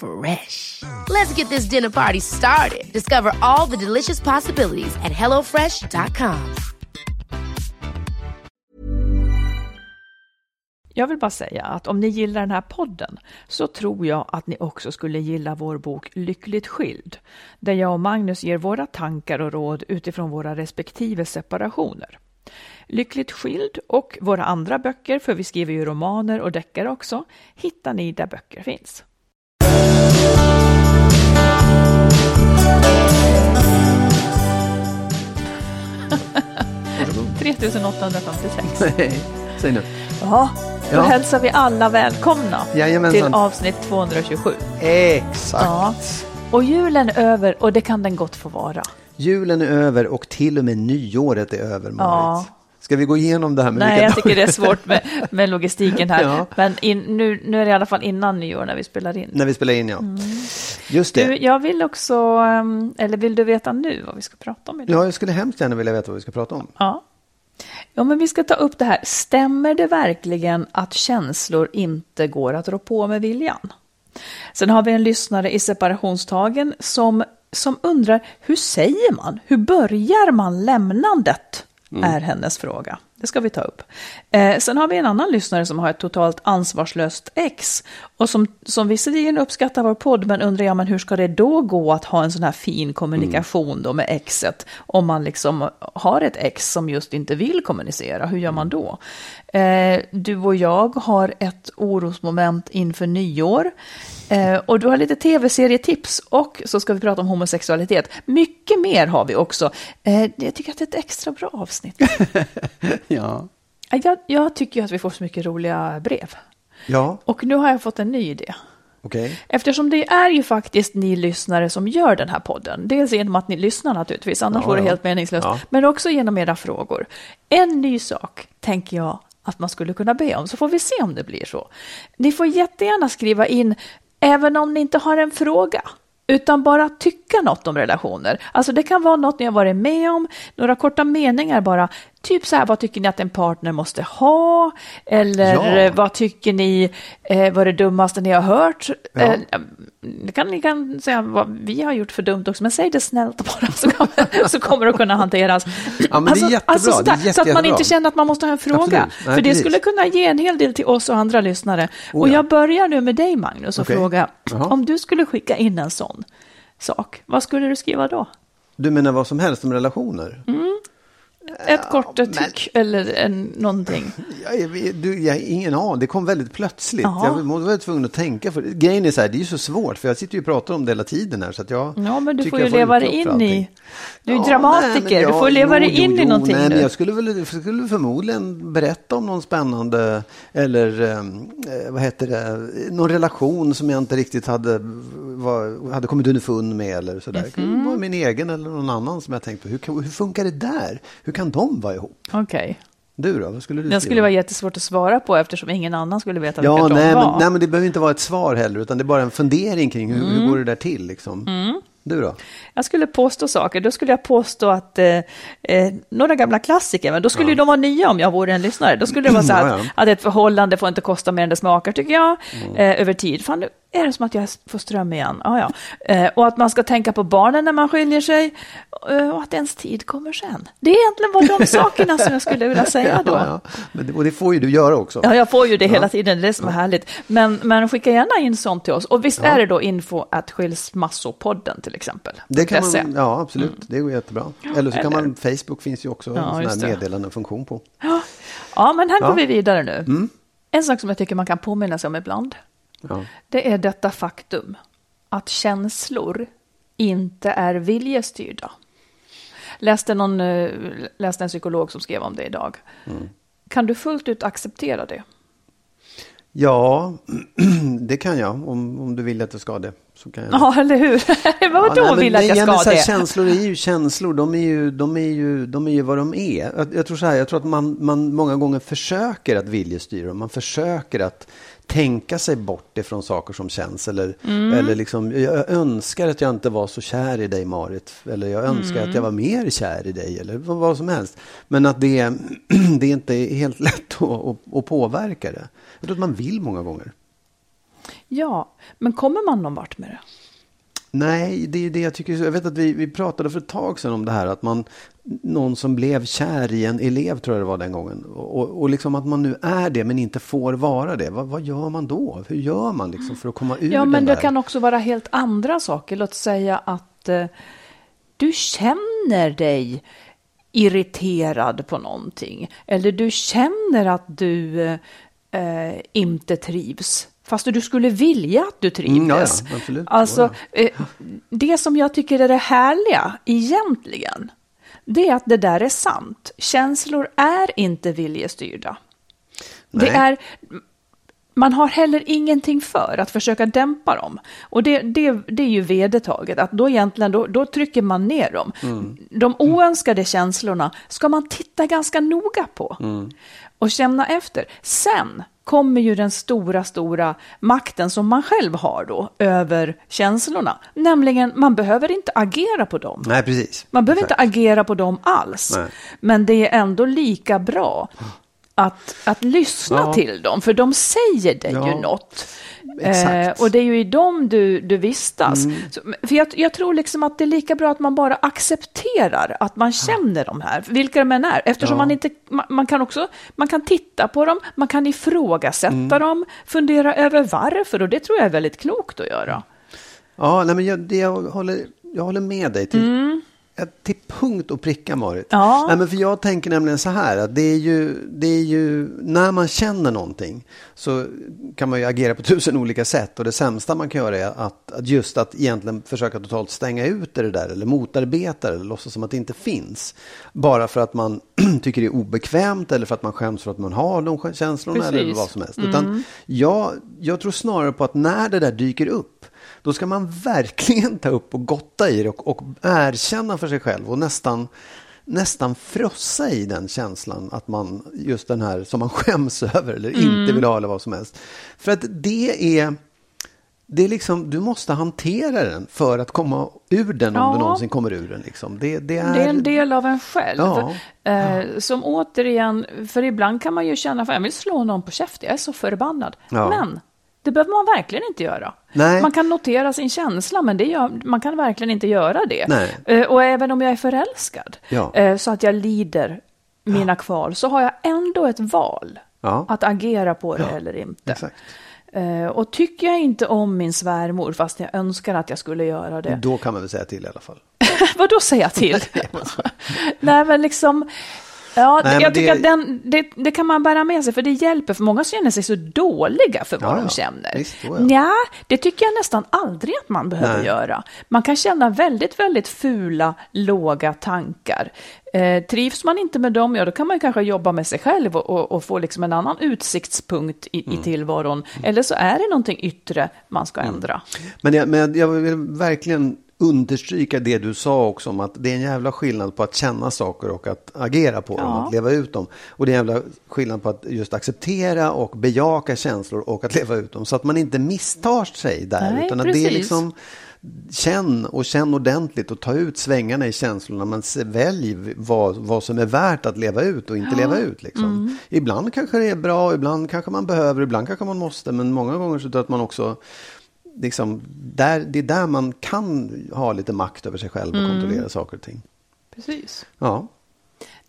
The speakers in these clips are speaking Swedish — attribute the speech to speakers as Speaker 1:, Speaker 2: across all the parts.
Speaker 1: Fresh. Let's get this dinner party started. Discover all the delicious possibilities at hellofresh.com.
Speaker 2: Jag vill bara säga att om ni gillar den här podden så tror jag att ni också skulle gilla vår bok Lyckligt skild, där jag och Magnus ger våra tankar och råd utifrån våra respektive separationer. Lyckligt skild och våra andra böcker, för vi skriver ju romaner och deckare också, hittar ni där böcker finns. 3856.
Speaker 3: Nej, säg nu.
Speaker 2: Ja, då
Speaker 3: Ja.
Speaker 2: hälsar vi alla välkomna
Speaker 3: Jajamensan.
Speaker 2: till avsnitt 227.
Speaker 3: Exakt.
Speaker 2: Ja. Och julen är över och det kan den gott få vara.
Speaker 3: Julen är över och till och med nyåret är över, Marit. Ska vi gå igenom det här med
Speaker 2: Nej, jag tycker det är svårt med, med logistiken här.
Speaker 3: Ja.
Speaker 2: Men in, nu, nu är det i alla fall innan nyår när vi spelar in.
Speaker 3: När vi spelar in, ja. Just det.
Speaker 2: Du, jag vill också, ehm, eller vill du veta nu vad vi ska prata om idag?
Speaker 3: Ja, jag skulle hemskt gärna vilja veta vad vi ska prata om.
Speaker 2: Ja. Ja, men vi ska ta upp det här. Stämmer det verkligen att känslor inte går att rå på med viljan? Sen har vi en lyssnare i separationstagen som, som undrar hur säger man? Hur börjar man lämnandet? Är hennes fråga. Det ska vi ta upp. Eh, sen har vi en annan lyssnare som har ett totalt ansvarslöst ex och som, som visserligen uppskattar vår podd men undrar ja, men hur ska det då gå att ha en sån här fin kommunikation då med exet om man liksom har ett ex som just inte vill kommunicera, hur gör man då? Eh, du och jag har ett orosmoment inför nyår eh, och du har lite tv-serietips och så ska vi prata om homosexualitet. Mycket mer har vi också. Eh, jag tycker att det är ett extra bra avsnitt.
Speaker 3: Ja.
Speaker 2: Jag, jag tycker ju att vi får så mycket roliga brev.
Speaker 3: Ja,
Speaker 2: Och nu har jag fått en ny idé.
Speaker 3: okej.
Speaker 2: Eftersom det är ju faktiskt ni lyssnare som gör den här podden. Dels genom att ni lyssnar naturligtvis, annars
Speaker 3: Ja,
Speaker 2: vore det helt meningslöst.
Speaker 3: Ja.
Speaker 2: Men också genom era frågor. En ny sak tänker jag att man skulle kunna be om, så får vi se om det blir så. Ni får jättegärna skriva in, även om ni inte har en fråga. Utan bara tycka något om relationer. Alltså det kan vara något ni har varit med om, några korta meningar bara. Typ så här, vad tycker ni att en partner måste ha? Eller
Speaker 3: Ja.
Speaker 2: eh, vad tycker ni eh, var det dummaste ni har hört?
Speaker 3: Ja.
Speaker 2: Eh, kan, ni kan säga vad vi har gjort för dumt också, men säg det snällt bara så, kan, så kommer det kunna hanteras.
Speaker 3: Ja, men det är jättebra.
Speaker 2: sådär,
Speaker 3: Det är
Speaker 2: så att man
Speaker 3: jättebra.
Speaker 2: inte känner att man måste ha en fråga.
Speaker 3: Nej,
Speaker 2: för det
Speaker 3: precis.
Speaker 2: skulle kunna ge en hel del till oss och andra lyssnare.
Speaker 3: Oh,
Speaker 2: och
Speaker 3: ja.
Speaker 2: jag börjar nu med dig Magnus och
Speaker 3: Okej.
Speaker 2: fråga,
Speaker 3: Jaha.
Speaker 2: om du skulle skicka in en sån sak, vad skulle du skriva då?
Speaker 3: Du menar vad som helst om relationer?
Speaker 2: Ett kort tyck eller en, någonting?
Speaker 3: Jag, jag, du, jag ingen aning. Det kom väldigt plötsligt.
Speaker 2: Jaha.
Speaker 3: Jag var tvungen att tänka. För, grejen är så här, det är ju så svårt. För jag sitter ju och pratar om det hela tiden här. Så att jag
Speaker 2: Ja, men du får ju
Speaker 3: jag
Speaker 2: leva dig in i... Du är
Speaker 3: Ja,
Speaker 2: dramatiker,
Speaker 3: nej, men
Speaker 2: du får leva dig in i någonting
Speaker 3: nej,
Speaker 2: nu.
Speaker 3: Men jag skulle väl jag skulle förmodligen berätta om någon spännande eller ehm, eh, vad heter det, någon relation som jag inte riktigt hade, var, hade kommit underfund med eller sådär. Kan vara min egen eller någon annan som jag tänkte, hur, hur funkar det där? Hur kan de vara ihop?
Speaker 2: Okej.
Speaker 3: Du då, vad skulle du
Speaker 2: Den skulle vara jättesvårt att svara på eftersom ingen annan skulle veta
Speaker 3: Ja,
Speaker 2: vilka de
Speaker 3: nej
Speaker 2: var.
Speaker 3: men, nej, men det behöver inte vara ett svar heller, utan det är bara en fundering kring hur,
Speaker 2: Mm.
Speaker 3: hur går det där till. Liksom. Du då?
Speaker 2: Jag skulle påstå saker. Då skulle jag påstå att eh, eh, några gamla klassiker, men då skulle ju de vara nya om jag vore en lyssnare. Då skulle det vara så här
Speaker 3: Ja,
Speaker 2: att,
Speaker 3: ja.
Speaker 2: att ett förhållande får inte kosta mer än det smakar, tycker jag, eh, över tid. Fan, är det som att jag får ström igen. Ah, ja. eh, och att man ska tänka på barnen när man skiljer sig eh, och att ens tid kommer sen. Det är egentligen bara de sakerna som jag skulle vilja säga då.
Speaker 3: Ja, ja. Men det, och det får ju du göra också.
Speaker 2: Ja, jag får ju det hela tiden, det är det som är härligt. Men, men skicka gärna in sånt till oss. Och visst är det då info att skilsmassopodden till exempel.
Speaker 3: Det kan
Speaker 2: .se.
Speaker 3: man, ja, absolut. Det går jättebra. Eller så kan
Speaker 2: eller-
Speaker 3: man, Facebook finns ju också
Speaker 2: Ja,
Speaker 3: en sån här meddelandefunktion på.
Speaker 2: Ja, Ja, men här
Speaker 3: Ja.
Speaker 2: går vi vidare nu.
Speaker 3: Mm.
Speaker 2: En sak som jag tycker man kan påminna sig om ibland,
Speaker 3: Ja.
Speaker 2: det är detta faktum att känslor inte är viljestyrda. Läste, någon, eh, läste en psykolog som skrev om det idag.
Speaker 3: Mm.
Speaker 2: Kan du fullt ut acceptera det?
Speaker 3: ja, det kan jag. Om, om du vill att jag ska det. Så kan jag det.
Speaker 2: Ja, eller hur? Vadå
Speaker 3: Ja, men
Speaker 2: vill att jag ska
Speaker 3: så här,
Speaker 2: det?
Speaker 3: Känslor är ju känslor. De är ju, de är ju, de är ju vad de är. Jag, jag tror så här, jag tror att man, man många gånger försöker att viljestyra. Man försöker att tänka sig bort ifrån saker som känns. Eller,
Speaker 2: Mm.
Speaker 3: eller liksom, jag önskar att jag inte var så kär i dig Marit. Eller jag önskar
Speaker 2: Mm.
Speaker 3: att jag var mer kär i dig. Eller vad, vad som helst. Men att det, det är inte helt lätt att, att, att påverka det. Jag tror att man vill många gånger.
Speaker 2: Ja, men kommer man någon vart med det?
Speaker 3: Nej, det är det jag tycker. Jag vet att vi, vi pratade för ett tag sedan om det här att man, någon som blev kär i en elev tror jag det var den gången. Och, och liksom att man nu är det men inte får vara det. Vad, vad gör man då? Hur gör man liksom för att komma ur
Speaker 2: Ja, men det
Speaker 3: där?
Speaker 2: kan också vara helt andra saker. Låt säga att eh, du känner dig irriterad på någonting. Eller du känner att du eh, inte trivs. Fast du skulle vilja att du trivdes.
Speaker 3: Mm, ja, ja, absolut.
Speaker 2: Alltså,
Speaker 3: Ja,
Speaker 2: eh, det som jag tycker är det härliga egentligen, det är att det där är sant. Känslor är inte viljestyrda. Det
Speaker 3: Nej.
Speaker 2: är, man har heller ingenting för att försöka dämpa dem. Och det, det, det är ju vedertaget, att då egentligen då, då trycker man ner dem. De oönskade känslorna ska man titta ganska noga på och känna efter. Sen kommer ju den stora, stora makten som man själv har då över känslorna. Nämligen, man behöver inte agera på dem.
Speaker 3: Nej, precis.
Speaker 2: Man behöver
Speaker 3: Exakt.
Speaker 2: inte agera på dem alls.
Speaker 3: Nej.
Speaker 2: Men det är ändå lika bra att, att lyssna
Speaker 3: Ja.
Speaker 2: till dem, för de säger dig
Speaker 3: Ja.
Speaker 2: ju något.
Speaker 3: Exakt. Mm.
Speaker 2: Eh, och det är ju i dem du, du vistas. Så, för jag, jag tror liksom att det är lika bra att man bara accepterar att man känner de här, vilka de än är. Eftersom
Speaker 3: Ja.
Speaker 2: man inte, man, man kan också, man kan titta på dem, man kan ifrågasätta
Speaker 3: Mm.
Speaker 2: dem, fundera över varför och det tror jag är väldigt klokt att göra.
Speaker 3: Ja, nej, men jag, det jag, håller, jag håller med dig till, ja, till punkt och pricka Marit.
Speaker 2: Mm. Ja.
Speaker 3: Nej, men för jag tänker nämligen så här att det är, ju, det är ju när man känner någonting så kan man ju agera på tusen olika sätt och det sämsta man kan göra är att, att just att egentligen försöka totalt stänga ut det där eller motarbeta det eller låtsas som att det inte finns. Bara för att man tycker det är obekvämt eller för att man skäms för att man har de känslorna eller
Speaker 2: Precis.
Speaker 3: vad som helst. Utan jag, jag tror snarare på att när det där dyker upp då ska man verkligen ta upp och gotta i det och, och erkänna för sig själv och nästan, nästan frossa i den känslan att man, just den här som man skäms över eller inte vill ha eller vad som helst. För att det är, det är liksom, du måste hantera den för att komma ur den om
Speaker 2: Ja.
Speaker 3: du någonsin kommer ur den. Liksom. Det, det, är,
Speaker 2: Det är en del av en själv.
Speaker 3: Ja.
Speaker 2: Eh, som återigen, för ibland kan man ju känna, för jag vill slå någon på käften, jag är så förbannad. Men det behöver man verkligen inte göra.
Speaker 3: Nej.
Speaker 2: Man kan notera sin känsla, men det gör, man kan verkligen inte göra det.
Speaker 3: Nej.
Speaker 2: Eh, och även om jag är förälskad,
Speaker 3: Ja.
Speaker 2: eh, så att jag lider mina kval, så har jag ändå ett val
Speaker 3: Ja.
Speaker 2: att agera på det
Speaker 3: Ja,
Speaker 2: eller inte.
Speaker 3: Exakt.
Speaker 2: Eh, och tycker jag inte om min svärmor, fast jag önskar att jag skulle göra det,
Speaker 3: Då kan man väl säga till i alla fall.
Speaker 2: vad då säga till? Nej, men liksom... Ja,
Speaker 3: Nej,
Speaker 2: jag tycker
Speaker 3: det-
Speaker 2: att den, det, det kan man bära med sig, för det hjälper. För många känner sig så dåliga för vad
Speaker 3: Ja,
Speaker 2: de känner.
Speaker 3: Visst, ja.
Speaker 2: Nja, det tycker jag nästan aldrig att man behöver
Speaker 3: Nej.
Speaker 2: göra. Man kan känna väldigt, väldigt fula, låga tankar. Eh, trivs man inte med dem, ja då kan man kanske jobba med sig själv och, och, och få liksom en annan utsiktspunkt i,
Speaker 3: Mm.
Speaker 2: i tillvaron. Eller så är det någonting yttre man ska ändra.
Speaker 3: Men jag, men jag vill verkligen understryka det du sa också om att det är en jävla skillnad på att känna saker och att agera på dem,
Speaker 2: Ja.
Speaker 3: att leva ut dem. Och det är en jävla skillnad på att just acceptera och bejaka känslor och att leva ut dem. Så att man inte misstar sig där.
Speaker 2: Nej,
Speaker 3: utan att det är
Speaker 2: precis.
Speaker 3: liksom Känn och känn ordentligt och ta ut svängarna i känslorna. Men välj vad, vad som är värt att leva ut och inte leva ut. Liksom.
Speaker 2: Mm.
Speaker 3: Ibland kanske det är bra, ibland kanske man behöver, ibland kanske man måste. Men många gånger så tror jag att man också liksom, där, det är där man kan ha lite makt över sig själv och kontrollera saker och ting.
Speaker 2: Precis.
Speaker 3: Ja,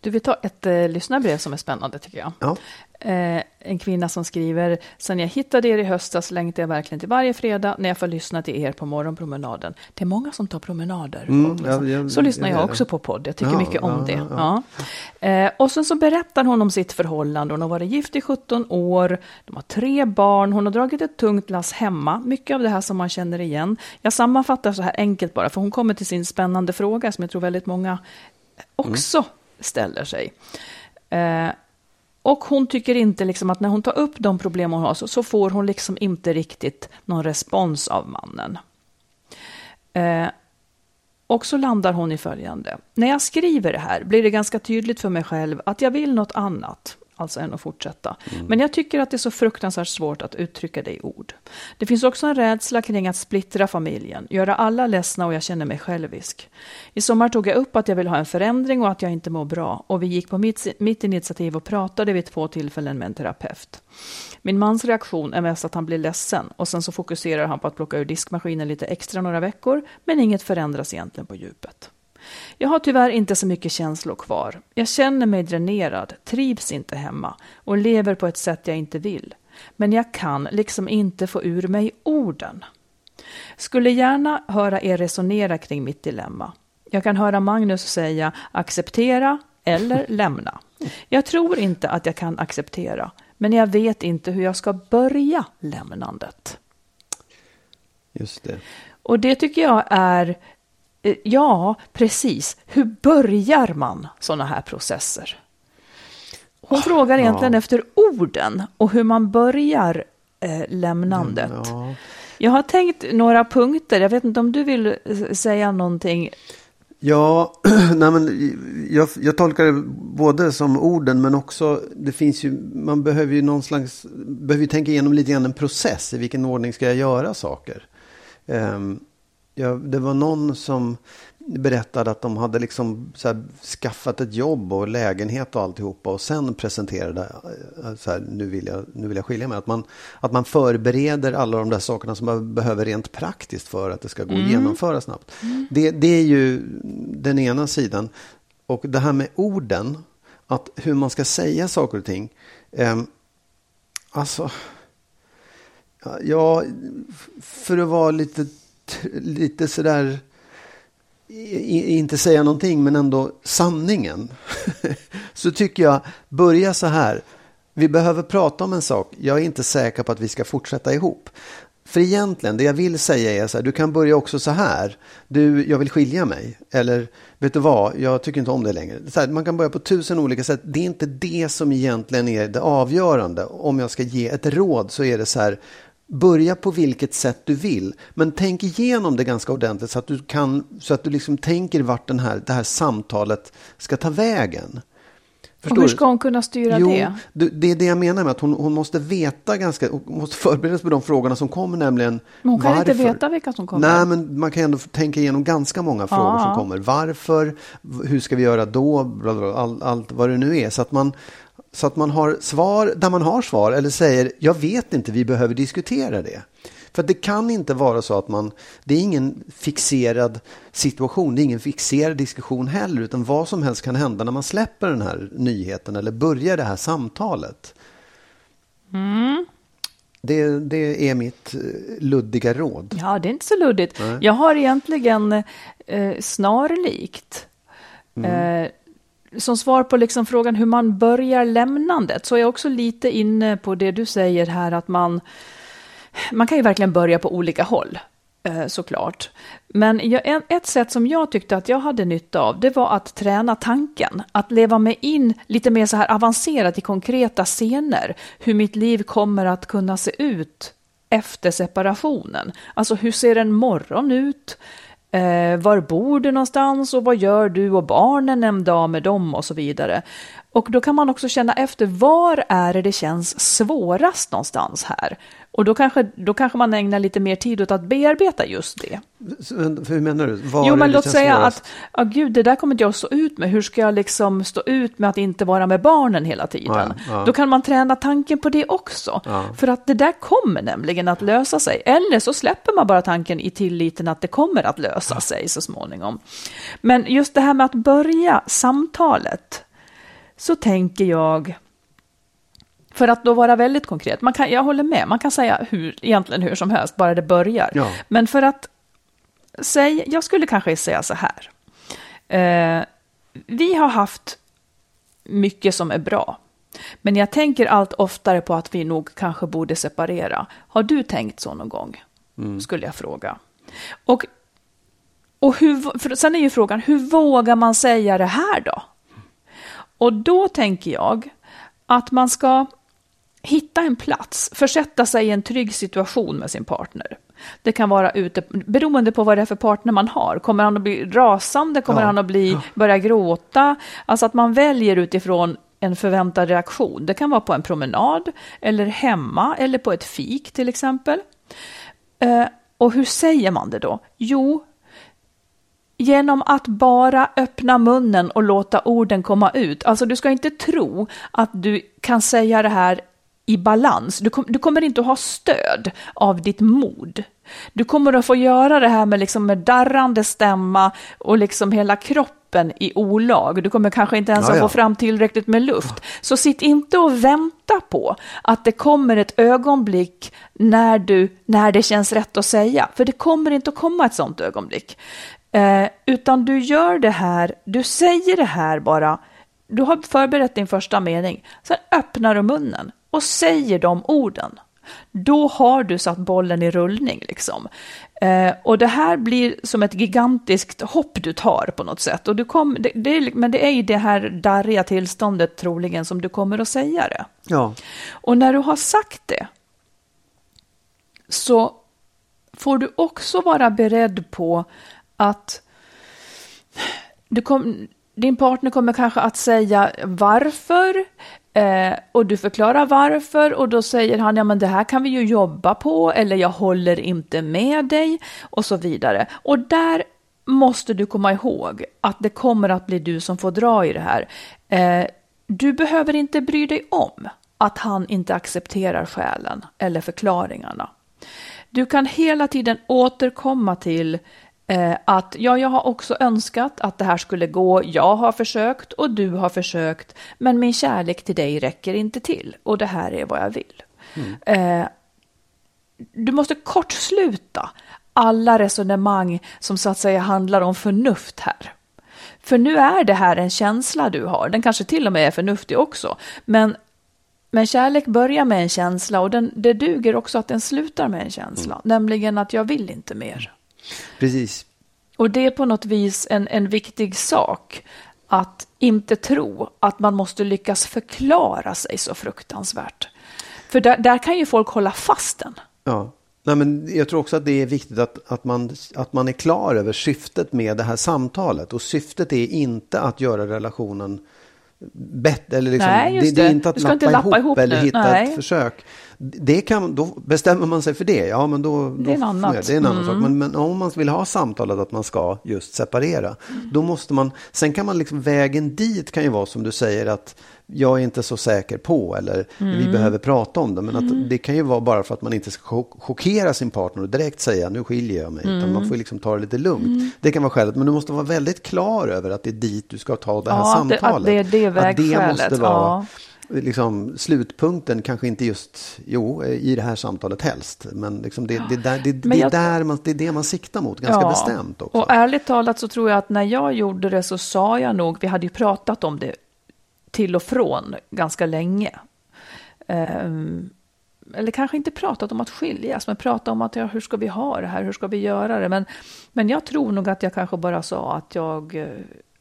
Speaker 2: Du vill ta ett eh, lyssnarbrev som är spännande tycker jag.
Speaker 3: ja.
Speaker 2: Eh, en kvinna som skriver, sen jag hittade er i höstas längtar jag verkligen till varje fredag när jag får lyssna till er på morgonpromenaden. Det är många som tar promenader.
Speaker 3: Mm, ja, jag,
Speaker 2: så lyssnar jag, också på podd, jag tycker
Speaker 3: Ja,
Speaker 2: mycket om
Speaker 3: ja,
Speaker 2: det.
Speaker 3: ja,
Speaker 2: Ja. Eh, och sen så berättar hon om sitt förhållande, hon har varit gift i 17 år, de har tre barn, hon har dragit ett tungt lass hemma, mycket av det här som man känner igen. Jag sammanfattar så här enkelt bara, för hon kommer till sin spännande fråga som jag tror väldigt många också ställer sig. Eh, och hon tycker inte liksom att när hon tar upp de problem hon har så, så får hon liksom inte riktigt någon respons av mannen. Eh, och så landar hon i följande. När jag skriver det här blir det ganska tydligt för mig själv att jag vill något annat, alltså än att fortsätta. Men jag tycker att det är så fruktansvärt svårt att uttrycka det i ord. Det finns också en rädsla kring att splittra familjen, göra alla ledsna och jag känner mig självisk. I sommar tog jag upp att jag vill ha en förändring och att jag inte mår bra och vi gick på mitt, mitt initiativ och pratade vid två tillfällen med en terapeut. Min mans reaktion är mest att han blir ledsen och sen så fokuserar han på att plocka ur diskmaskinen lite extra några veckor, men inget förändras egentligen på djupet. Jag har tyvärr inte så mycket känslor kvar. Jag känner mig dränerad, trivs inte hemma och lever på ett sätt jag inte vill. Men jag kan liksom inte få ur mig orden. Skulle gärna höra er resonera kring mitt dilemma. Jag kan höra Magnus säga acceptera eller lämna. Jag tror inte att jag kan acceptera, men jag vet inte hur jag ska börja lämnandet.
Speaker 3: Just det.
Speaker 2: Och det tycker jag är, ja, precis. Hur börjar man sådana här processer? Hon frågar egentligen
Speaker 3: Ja.
Speaker 2: efter orden och hur man börjar eh, lämnandet.
Speaker 3: Ja.
Speaker 2: Jag har tänkt några punkter, jag vet inte om du vill eh, säga någonting.
Speaker 3: Ja, nej men jag, jag tolkar det både som orden men också det finns ju, man behöver ju någon slags, behöver ju tänka igenom lite grann en process. I vilken ordning ska jag göra saker? Ehm, ja, det var någon som berättade att de hade liksom skaffat ett jobb och lägenhet och alltihopa och sen presenterade eh, så här, nu vill jag, nu vill jag skilja mig. Att man, att man förbereder alla de där sakerna som man behöver rent praktiskt för att det ska gå att genomföra snabbt. Det, det är ju den ena sidan. Och det här med orden, att hur man ska säga saker och ting. ehm, alltså, ja, för att vara lite, lite sådär i- inte säga någonting men ändå sanningen. så tycker jag, börja så här. Vi behöver prata om en sak. Jag är inte säker på att vi ska fortsätta ihop. För egentligen, det jag vill säga är så här, du kan börja också så här. Du, jag vill skilja mig. Eller, vet du vad, jag tycker inte om det längre. Så här, man kan börja på tusen olika sätt. Det är inte det som egentligen är det avgörande. Om jag ska ge ett råd så är det så här, Börja på vilket sätt du vill, men tänk igenom det ganska ordentligt så att du, kan, så att du liksom tänker vart den här, det här samtalet ska ta vägen.
Speaker 2: Och hur ska hon kunna styra
Speaker 3: jo,
Speaker 2: det?
Speaker 3: det är det jag menar med att hon, hon måste veta ganska, hon måste förbereda sig på de frågorna som kommer nämligen.
Speaker 2: Men hon kan inte
Speaker 3: varför?
Speaker 2: veta vilka som kommer.
Speaker 3: Nej, men man kan ändå tänka igenom ganska många frågor som
Speaker 2: Ja.
Speaker 3: kommer. Varför? Hur ska vi göra då? Bla, all, allt vad det nu är. Så att, man, så att man har svar där man har svar eller säger jag vet inte, vi behöver diskutera det. För det kan inte vara så att man, det är ingen fixerad situation, det är ingen fixerad diskussion heller, utan vad som helst kan hända när man släpper den här nyheten eller börjar det här samtalet. Det, det är mitt eh, luddiga råd.
Speaker 2: Ja, det är inte så luddigt.
Speaker 3: Nej.
Speaker 2: Jag har egentligen eh, snarlikt.
Speaker 3: Mm.
Speaker 2: Eh, som svar på liksom frågan hur man börjar lämnandet så är jag också lite inne på det du säger här att man, man kan ju verkligen börja på olika håll. Eh, såklart. Men jag, ett sätt som jag tyckte att jag hade nytta av, det var att träna tanken. Att leva mig in lite mer så här avancerat i konkreta scener. Hur mitt liv kommer att kunna se ut efter separationen. Alltså hur ser en morgon ut? Eh, var bor du någonstans och vad gör du och barnen en dag med dem och så vidare. Och då kan man också känna efter, var är det det känns svårast någonstans här? Och då kanske, då kanske man ägnar lite mer tid åt att bearbeta just det.
Speaker 3: Hur menar du? Var
Speaker 2: jo, men låt säga
Speaker 3: svårast?
Speaker 2: att, ja gud, det där kommer inte jag stå ut med. Hur ska jag liksom stå ut med att inte vara med barnen hela tiden?
Speaker 3: Ja, ja.
Speaker 2: Då kan man träna tanken på det också.
Speaker 3: Ja.
Speaker 2: För att det där kommer nämligen att lösa sig. Eller så släpper man bara tanken i tilliten att det kommer att lösa sig så småningom. Men just det här med att börja samtalet, så tänker jag För att då vara väldigt konkret, man kan, jag håller med, man kan säga hur, egentligen hur som helst, bara det börjar.
Speaker 3: Ja.
Speaker 2: Men för att säga, jag skulle kanske säga så här. Eh, vi har haft mycket som är bra. Men jag tänker allt oftare på att vi nog kanske borde separera. Har du tänkt så någon gång? Skulle jag fråga. Och, och hur, sen är ju frågan, hur vågar man säga det här då? Och då tänker jag att man ska hitta en plats, försätta sig i en trygg situation med sin partner. Det kan vara ute, beroende på vad det är för partner man har. Kommer han att bli rasande? Kommer
Speaker 3: Ja.
Speaker 2: han att bli, börja gråta? Alltså att man väljer utifrån en förväntad reaktion. Det kan vara på en promenad, eller hemma, eller på ett fik till exempel. Eh, och hur säger man det då? Jo, genom att bara öppna munnen och låta orden komma ut. Alltså du ska inte tro att du kan säga det här i balans. Du, kom, du kommer inte att ha stöd av ditt mod. Du kommer att få göra det här med, liksom med darrande stämma och liksom hela kroppen i olag. Du kommer kanske inte ens
Speaker 3: Ja,
Speaker 2: att få fram tillräckligt med luft. Så sitt inte och vänta på att det kommer ett ögonblick när, du, när det känns rätt att säga. För det kommer inte att komma ett sånt ögonblick. Eh, utan du gör det här, du säger det här bara. Du har förberett din första mening. Sen öppnar du munnen och säger de orden. Då har du satt bollen i rullning. Liksom. Eh, och det här blir som ett gigantiskt hopp du tar på något sätt. Och du kom, det, det är, men det är i det här darriga tillståndet troligen som du kommer att säga det.
Speaker 3: Ja.
Speaker 2: Och när du har sagt det så får du också vara beredd på att du kom, din partner kommer kanske att säga varför eh, och du förklarar varför och då säger han ja men det här kan vi ju jobba på eller jag håller inte med dig och så vidare. Och där måste du komma ihåg att det kommer att bli du som får dra i det här. Eh, du behöver inte bry dig om att han inte accepterar skälen eller förklaringarna. Du kan hela tiden återkomma till att ja, jag har också önskat att det här skulle gå. Jag har försökt och du har försökt, men min kärlek till dig räcker inte till och det här är vad jag vill. Eh, du måste kortsluta alla resonemang som så att säga handlar om förnuft här. För nu är det här en känsla du har, den kanske till och med är förnuftig också, men men kärlek börjar med en känsla och den, det duger också att den slutar med en känsla, nämligen att jag vill inte mer.
Speaker 3: Precis.
Speaker 2: Och det är på något vis en, en viktig sak att inte tro att man måste lyckas förklara sig så fruktansvärt. För där, där kan ju folk hålla fast den.
Speaker 3: Ja. Nej, men jag tror också att det är viktigt att, att, man, att man är klar över syftet med det här samtalet. Och syftet är inte att göra relationen bättre. Eller liksom,
Speaker 2: Nej,
Speaker 3: det, det är inte att lappa,
Speaker 2: inte lappa
Speaker 3: ihop,
Speaker 2: ihop
Speaker 3: eller
Speaker 2: nu.
Speaker 3: hitta
Speaker 2: Nej.
Speaker 3: ett försök. Det kan, då bestämmer man sig för det. Ja, men då, då
Speaker 2: Det är en
Speaker 3: göra Det är en annan
Speaker 2: Mm.
Speaker 3: sak. Men, men om man vill ha samtalet att man ska just separera. Då måste man, sen kan man liksom, vägen dit kan ju vara som du säger att jag är inte så säker på eller vi
Speaker 2: Mm.
Speaker 3: behöver prata om det. Men att det kan ju vara bara för att man inte ska chock- chockera sin partner och direkt säga nu skiljer jag mig. Utan
Speaker 2: Mm.
Speaker 3: man får liksom ta det lite lugnt. Det kan vara skälet. Men du måste vara väldigt klar över att det är dit du ska ta det här
Speaker 2: Ja, att det- att
Speaker 3: samtalet.
Speaker 2: det är det
Speaker 3: Att det måste vara
Speaker 2: ja.
Speaker 3: liksom, slutpunkten. Kanske inte just jo, i det här samtalet helst. Men liksom det, det, där, det, det, är
Speaker 2: jag-
Speaker 3: där man, det är det man siktar mot. Ganska bestämt också.
Speaker 2: Och ärligt talat så tror jag att när jag gjorde det så sa jag nog, vi hade ju pratat om det till och från ganska länge. Ehm, eller kanske inte pratat om att skiljas, men pratat om att ja, hur ska vi ha det här, hur ska vi göra det? Men, men jag tror nog att jag kanske bara sa att jag eh,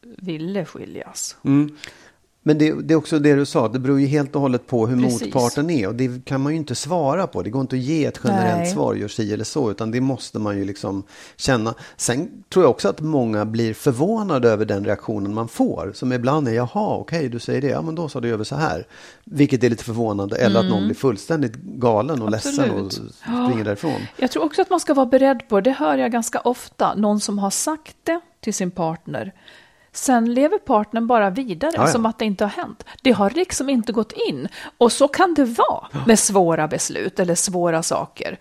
Speaker 2: ville skiljas.
Speaker 3: Mm. Men det, det är också det du sa, det beror ju helt och hållet på hur
Speaker 2: Precis.
Speaker 3: motparten är. Och det kan man ju inte svara på. Det går inte att ge ett generellt
Speaker 2: Nej.
Speaker 3: svar, gör si eller så. Utan det måste man ju liksom känna. Sen tror jag också att många blir förvånade över den reaktionen man får. Som ibland är, jaha, okej, du säger det, ja men då sa du över så här. Vilket är lite förvånande. Eller att någon blir fullständigt galen och ledsen och
Speaker 2: Mm. Absolut.
Speaker 3: springer därifrån.
Speaker 2: Jag tror också att man ska vara beredd på, det hör jag ganska ofta, någon som har sagt det till sin partner. Sen lever partnern bara vidare
Speaker 3: Ja, ja.
Speaker 2: som att det inte har hänt. Det har liksom inte gått in. Och så kan det vara med svåra beslut eller svåra saker.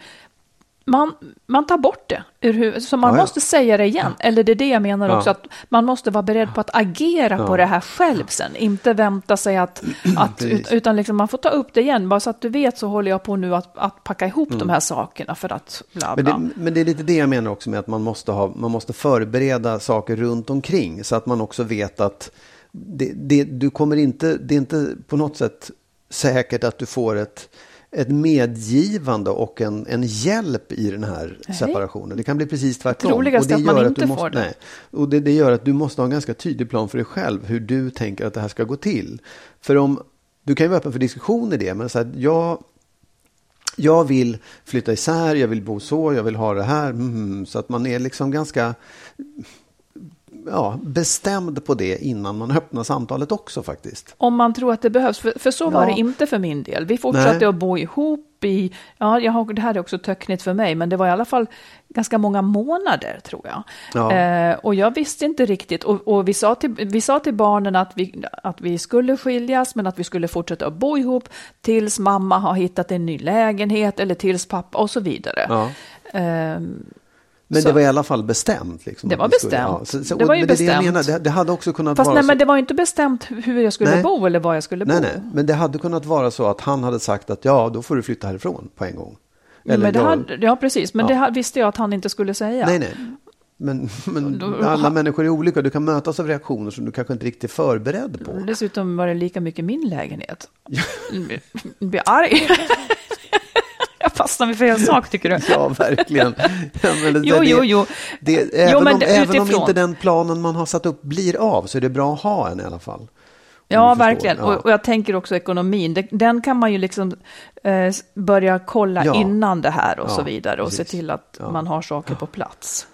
Speaker 2: Man, man tar bort det ur huvudet, så man
Speaker 3: Ja, ja.
Speaker 2: måste säga det igen. Eller det är det jag menar
Speaker 3: Ja.
Speaker 2: också, att man måste vara beredd på att agera på det här själv sen. Inte vänta sig att, att utan liksom man får ta upp det igen. Bara så att du vet så håller jag på nu att, att packa ihop de här sakerna för att bla
Speaker 3: Men
Speaker 2: bla.
Speaker 3: det, men det är lite det jag menar också med att man måste, ha, man måste förbereda saker runt omkring så att man också vet att det, det, du kommer inte, det är inte på något sätt säkert att du får ett, ett medgivande och en, en hjälp i den här
Speaker 2: Nej.
Speaker 3: separationen. Det kan bli precis tvärtom.
Speaker 2: Troligast
Speaker 3: Och
Speaker 2: att man
Speaker 3: gör
Speaker 2: inte
Speaker 3: du
Speaker 2: får
Speaker 3: måste,
Speaker 2: det.
Speaker 3: Nej. Och det, det gör att du måste ha en ganska tydlig plan för dig själv hur du tänker att det här ska gå till. För om, du kan ju vara öppen för diskussion i det, men så att jag jag vill flytta isär, jag vill bo så, jag vill ha det här. Mm, så att man är liksom ganska ja, bestämd på det innan man öppnar samtalet också faktiskt.
Speaker 2: Om man tror att det behövs, för, för så var
Speaker 3: Ja.
Speaker 2: det inte för min del. Vi fortsatte
Speaker 3: Nej.
Speaker 2: att bo ihop i, ja, jag har, det här är också töcknigt för mig, men det var i alla fall ganska många månader tror jag.
Speaker 3: Ja.
Speaker 2: Eh, och jag visste inte riktigt, och, och vi, sa till, vi sa till barnen att vi, att vi skulle skiljas, men att vi skulle fortsätta att bo ihop tills mamma har hittat en ny lägenhet eller tills pappa och så vidare.
Speaker 3: Ja.
Speaker 2: Ehm,
Speaker 3: Men
Speaker 2: Så-
Speaker 3: det var i alla fall bestämt. Liksom,
Speaker 2: Det var
Speaker 3: vi skulle-
Speaker 2: bestämt.
Speaker 3: så, så,
Speaker 2: Det var ju
Speaker 3: det,
Speaker 2: bestämt.
Speaker 3: menar, det, det hade också kunnat
Speaker 2: fast
Speaker 3: vara
Speaker 2: nej, men det var inte bestämt hur jag skulle
Speaker 3: Nej.
Speaker 2: bo eller var jag skulle
Speaker 3: nej,
Speaker 2: bo.
Speaker 3: nej, men det hade kunnat vara så att han hade sagt att ja, då får du flytta härifrån på en gång.
Speaker 2: men det
Speaker 3: jag-
Speaker 2: hade, ja, precis. Men
Speaker 3: Ja.
Speaker 2: det visste jag att han inte skulle säga.
Speaker 3: Nej, nej. Men, men
Speaker 2: Då-
Speaker 3: alla människor är olika. Du kan mötas av reaktioner som du kanske inte riktigt är förberedd på.
Speaker 2: Dessutom var det lika mycket min lägenhet. Jag blir arg. Jag fastnar vid fel sak tycker du?
Speaker 3: Ja, verkligen. Ja, men det,
Speaker 2: Jo,
Speaker 3: det,
Speaker 2: jo, jo.
Speaker 3: Det, även om, även om inte den planen man har satt upp blir av så är det bra att ha en i alla fall.
Speaker 2: Ja, verkligen.
Speaker 3: Ja.
Speaker 2: Och, och jag tänker också ekonomin. Den kan man ju liksom eh, börja kolla
Speaker 3: Ja.
Speaker 2: innan det här och
Speaker 3: Ja,
Speaker 2: så vidare. Och
Speaker 3: precis.
Speaker 2: se till att man har saker på plats.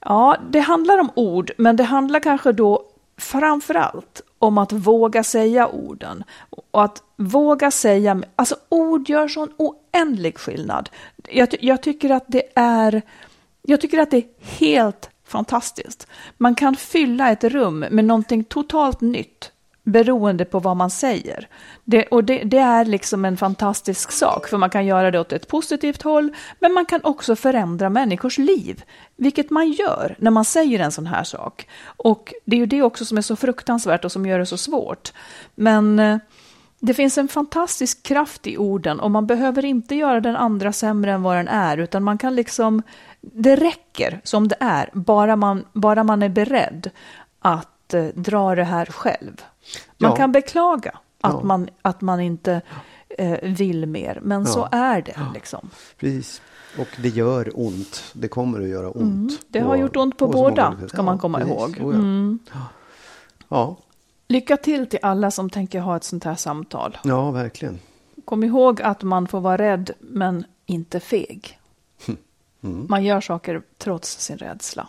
Speaker 2: Ja, det handlar om ord, men det handlar kanske då Framförallt om att våga säga orden. Och att våga säga, alltså ord gör sån oändlig skillnad. Jag, jag tycker att det är, jag tycker att det är helt fantastiskt. Man kan fylla ett rum med någonting totalt nytt beroende på vad man säger. Det, och det, det är liksom en fantastisk sak, för man kan göra det åt ett positivt håll, men man kan också förändra människors liv, vilket man gör när man säger en sån här sak. Och det är ju det också som är så fruktansvärt och som gör det så svårt. Men eh, det finns en fantastisk kraft i orden och man behöver inte göra den andra sämre än vad den är, utan man kan liksom, det räcker som det är, bara man, bara man är beredd att eh, dra det här själv. Man
Speaker 3: Ja.
Speaker 2: kan beklaga att,
Speaker 3: Ja.
Speaker 2: man, att man inte eh, vill mer, men så
Speaker 3: Ja.
Speaker 2: är det. Liksom.
Speaker 3: Precis. Och det gör ont. Det kommer att göra ont.
Speaker 2: Mm, det har
Speaker 3: Och-
Speaker 2: gjort ont på
Speaker 3: så många
Speaker 2: båda, ska man komma
Speaker 3: precis.
Speaker 2: ihåg.
Speaker 3: Oh.
Speaker 2: Mm.
Speaker 3: Ja.
Speaker 2: Lycka till till alla som tänker ha ett sånt här samtal.
Speaker 3: ja, verkligen.
Speaker 2: Kom ihåg att man får vara rädd, men inte feg.
Speaker 3: Mm.
Speaker 2: Man gör saker trots sin rädsla.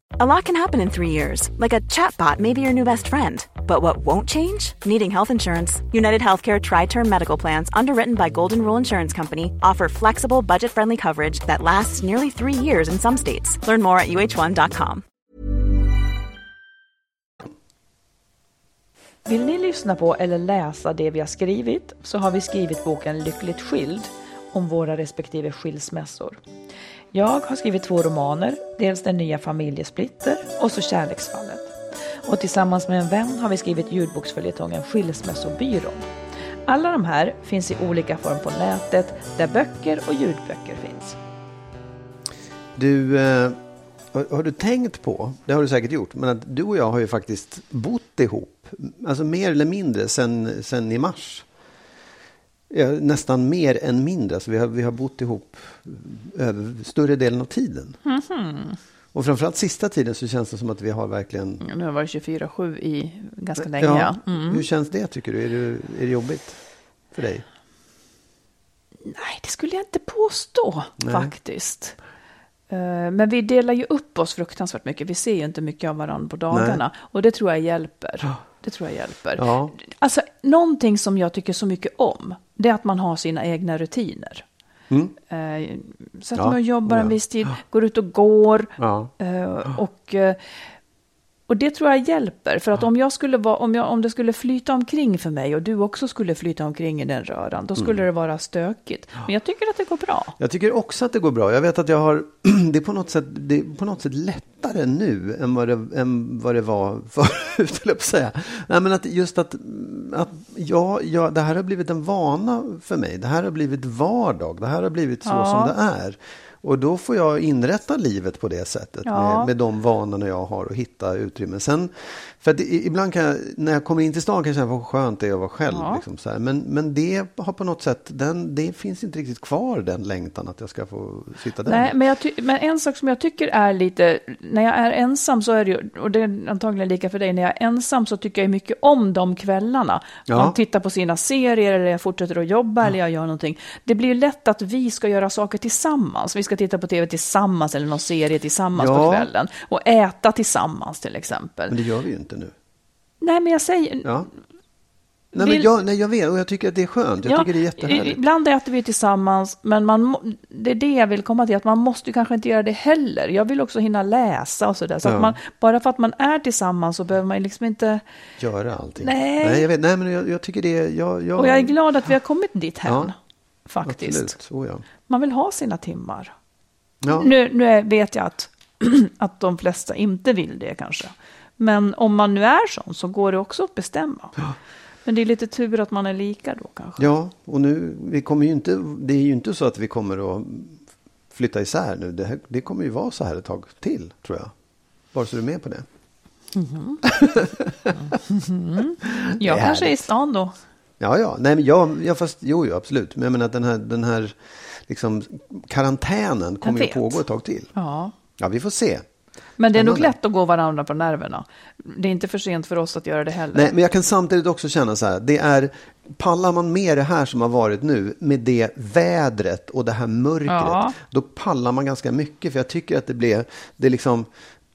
Speaker 4: A lot can happen in three years, like a chatbot may be your new best friend. But what won't change? Needing health insurance. United Healthcare Tri Term Medical Plans, underwritten by Golden Rule Insurance Company, offer flexible, budget friendly coverage that lasts nearly three years in some states. Learn more at uh1.com.
Speaker 2: Vill ni lyssna på eller läsa det vi har skrivit så har vi skrivit boken Lyckligt skild om våra respektive skilsmässor. Jag har skrivit två romaner, dels Den nya familjesplitter och så Kärleksfallet. Och tillsammans med en vän har vi skrivit ljudboksföljetongen Skilsmässobyrån. Alla de här finns i olika form på nätet där böcker och ljudböcker finns.
Speaker 3: Du, eh, har, du tänkt på, det har du säkert gjort, men att du och jag har ju faktiskt bott ihop, alltså mer eller mindre sen, sen i mars. Ja, nästan mer än mindre, alltså vi, har, vi har bott ihop över större delen av tiden. Och framförallt sista tiden så känns det som att vi har verkligen...
Speaker 2: Nu har varit 24-7 i ganska länge.
Speaker 3: Ja,
Speaker 2: Ja. Mm.
Speaker 3: Hur känns det tycker du? Är, det? är det jobbigt för dig?
Speaker 2: Nej, det skulle jag inte påstå
Speaker 3: Nej.
Speaker 2: faktiskt. Eh, Men vi delar ju upp oss fruktansvärt mycket. Vi ser ju inte mycket av varandra på dagarna. Och det tror jag hjälper. Det tror jag hjälper.
Speaker 3: Ja.
Speaker 2: Alltså, någonting som jag tycker så mycket om, det är att man har sina egna rutiner.
Speaker 3: Mm.
Speaker 2: Eh, Så att
Speaker 3: Ja,
Speaker 2: man jobbar en viss tid, går ut och går.
Speaker 3: Ja.
Speaker 2: Eh, Och, eh, och det tror jag hjälper. För att om, jag skulle vara, om, jag, om det skulle flyta omkring för mig och du också skulle flyta omkring i den röran, då skulle det vara stökigt. Men jag tycker att det går bra.
Speaker 3: Jag tycker också att det går bra. Jag vet att jag har, det är på något sätt, det är på något sätt lättare nu än vad det, än vad det var förut, höll jag säga. Nej, men att just att, att ja, ja, det här har blivit en vana för mig. Det här har blivit vardag. Det här har blivit så
Speaker 2: Ja.
Speaker 3: som det är. Och då får jag inrätta livet på det sättet
Speaker 2: Ja.
Speaker 3: med, med de vanorna jag har och hitta utrymme. Sen, för att ibland kan jag, när jag kommer in till stan kan jag känna vad skönt det är att vara själv.
Speaker 2: Ja.
Speaker 3: Liksom, så här. Men, men det har på något sätt, den, det finns inte riktigt kvar den längtan att jag ska få sitta där.
Speaker 2: Nej, men, jag ty- men en sak som jag tycker är lite, när jag är ensam så är det ju, och det är antagligen lika för dig, när jag är ensam så tycker jag mycket om de kvällarna.
Speaker 3: Ja.
Speaker 2: Man tittar på sina serier eller jag fortsätter att jobba eller jag gör någonting. Det blir lätt att vi ska göra saker tillsammans. Vi ska titta på tv tillsammans eller någon serie tillsammans på
Speaker 3: Ja.
Speaker 2: kvällen. Och äta tillsammans till exempel.
Speaker 3: Men det gör vi ju inte nu.
Speaker 2: Nej, men jag säger...
Speaker 3: Ja. Nej, men
Speaker 2: Vill-
Speaker 3: jag, nej, jag vet och jag tycker att det är skönt. Jag
Speaker 2: Ja,
Speaker 3: tycker det är jättehärligt.
Speaker 2: Ibland äter vi tillsammans, men man, det är det jag vill komma till, att man måste ju kanske inte göra det heller. Jag vill också hinna läsa och sådär. Så
Speaker 3: Ja.
Speaker 2: att man, bara för att man är tillsammans så behöver man liksom inte...
Speaker 3: Göra allting.
Speaker 2: Nej.
Speaker 3: Nej, jag vet, nej men jag, jag tycker det är... Jag, jag,
Speaker 2: Och jag är glad att vi har kommit dit hem,
Speaker 3: Ja,
Speaker 2: faktiskt.
Speaker 3: Absolut, oh, ja.
Speaker 2: Man vill ha sina timmar.
Speaker 3: Ja.
Speaker 2: Nu, nu vet jag att, att de flesta inte vill det kanske. Men om man nu är sån så går det också att bestämma. Men det är lite tur att man är lika då kanske.
Speaker 3: ja, och nu, vi kommer ju inte... Det är ju inte så att vi kommer att flytta isär nu. Det, här, det kommer ju vara så här ett tag till, tror jag. Bara så du är med på det.
Speaker 2: jag
Speaker 3: det är
Speaker 2: kanske är i stan då.
Speaker 3: Ja, ja. Nej, men jag, ja fast, jo, jo, absolut. Men jag menar att den här, den här liksom, karantänen kommer ju pågå ett tag till.
Speaker 2: Ja.
Speaker 3: Ja, vi får se.
Speaker 2: Men det är nog lätt att gå varandra på nerverna. Det är inte för sent för oss att göra det heller.
Speaker 3: Nej, men jag kan samtidigt också känna så här. Det är, pallar man med det här som har varit nu, med det vädret och det här mörkret,
Speaker 2: Ja.
Speaker 3: då pallar man ganska mycket. För jag tycker att det blir, det liksom,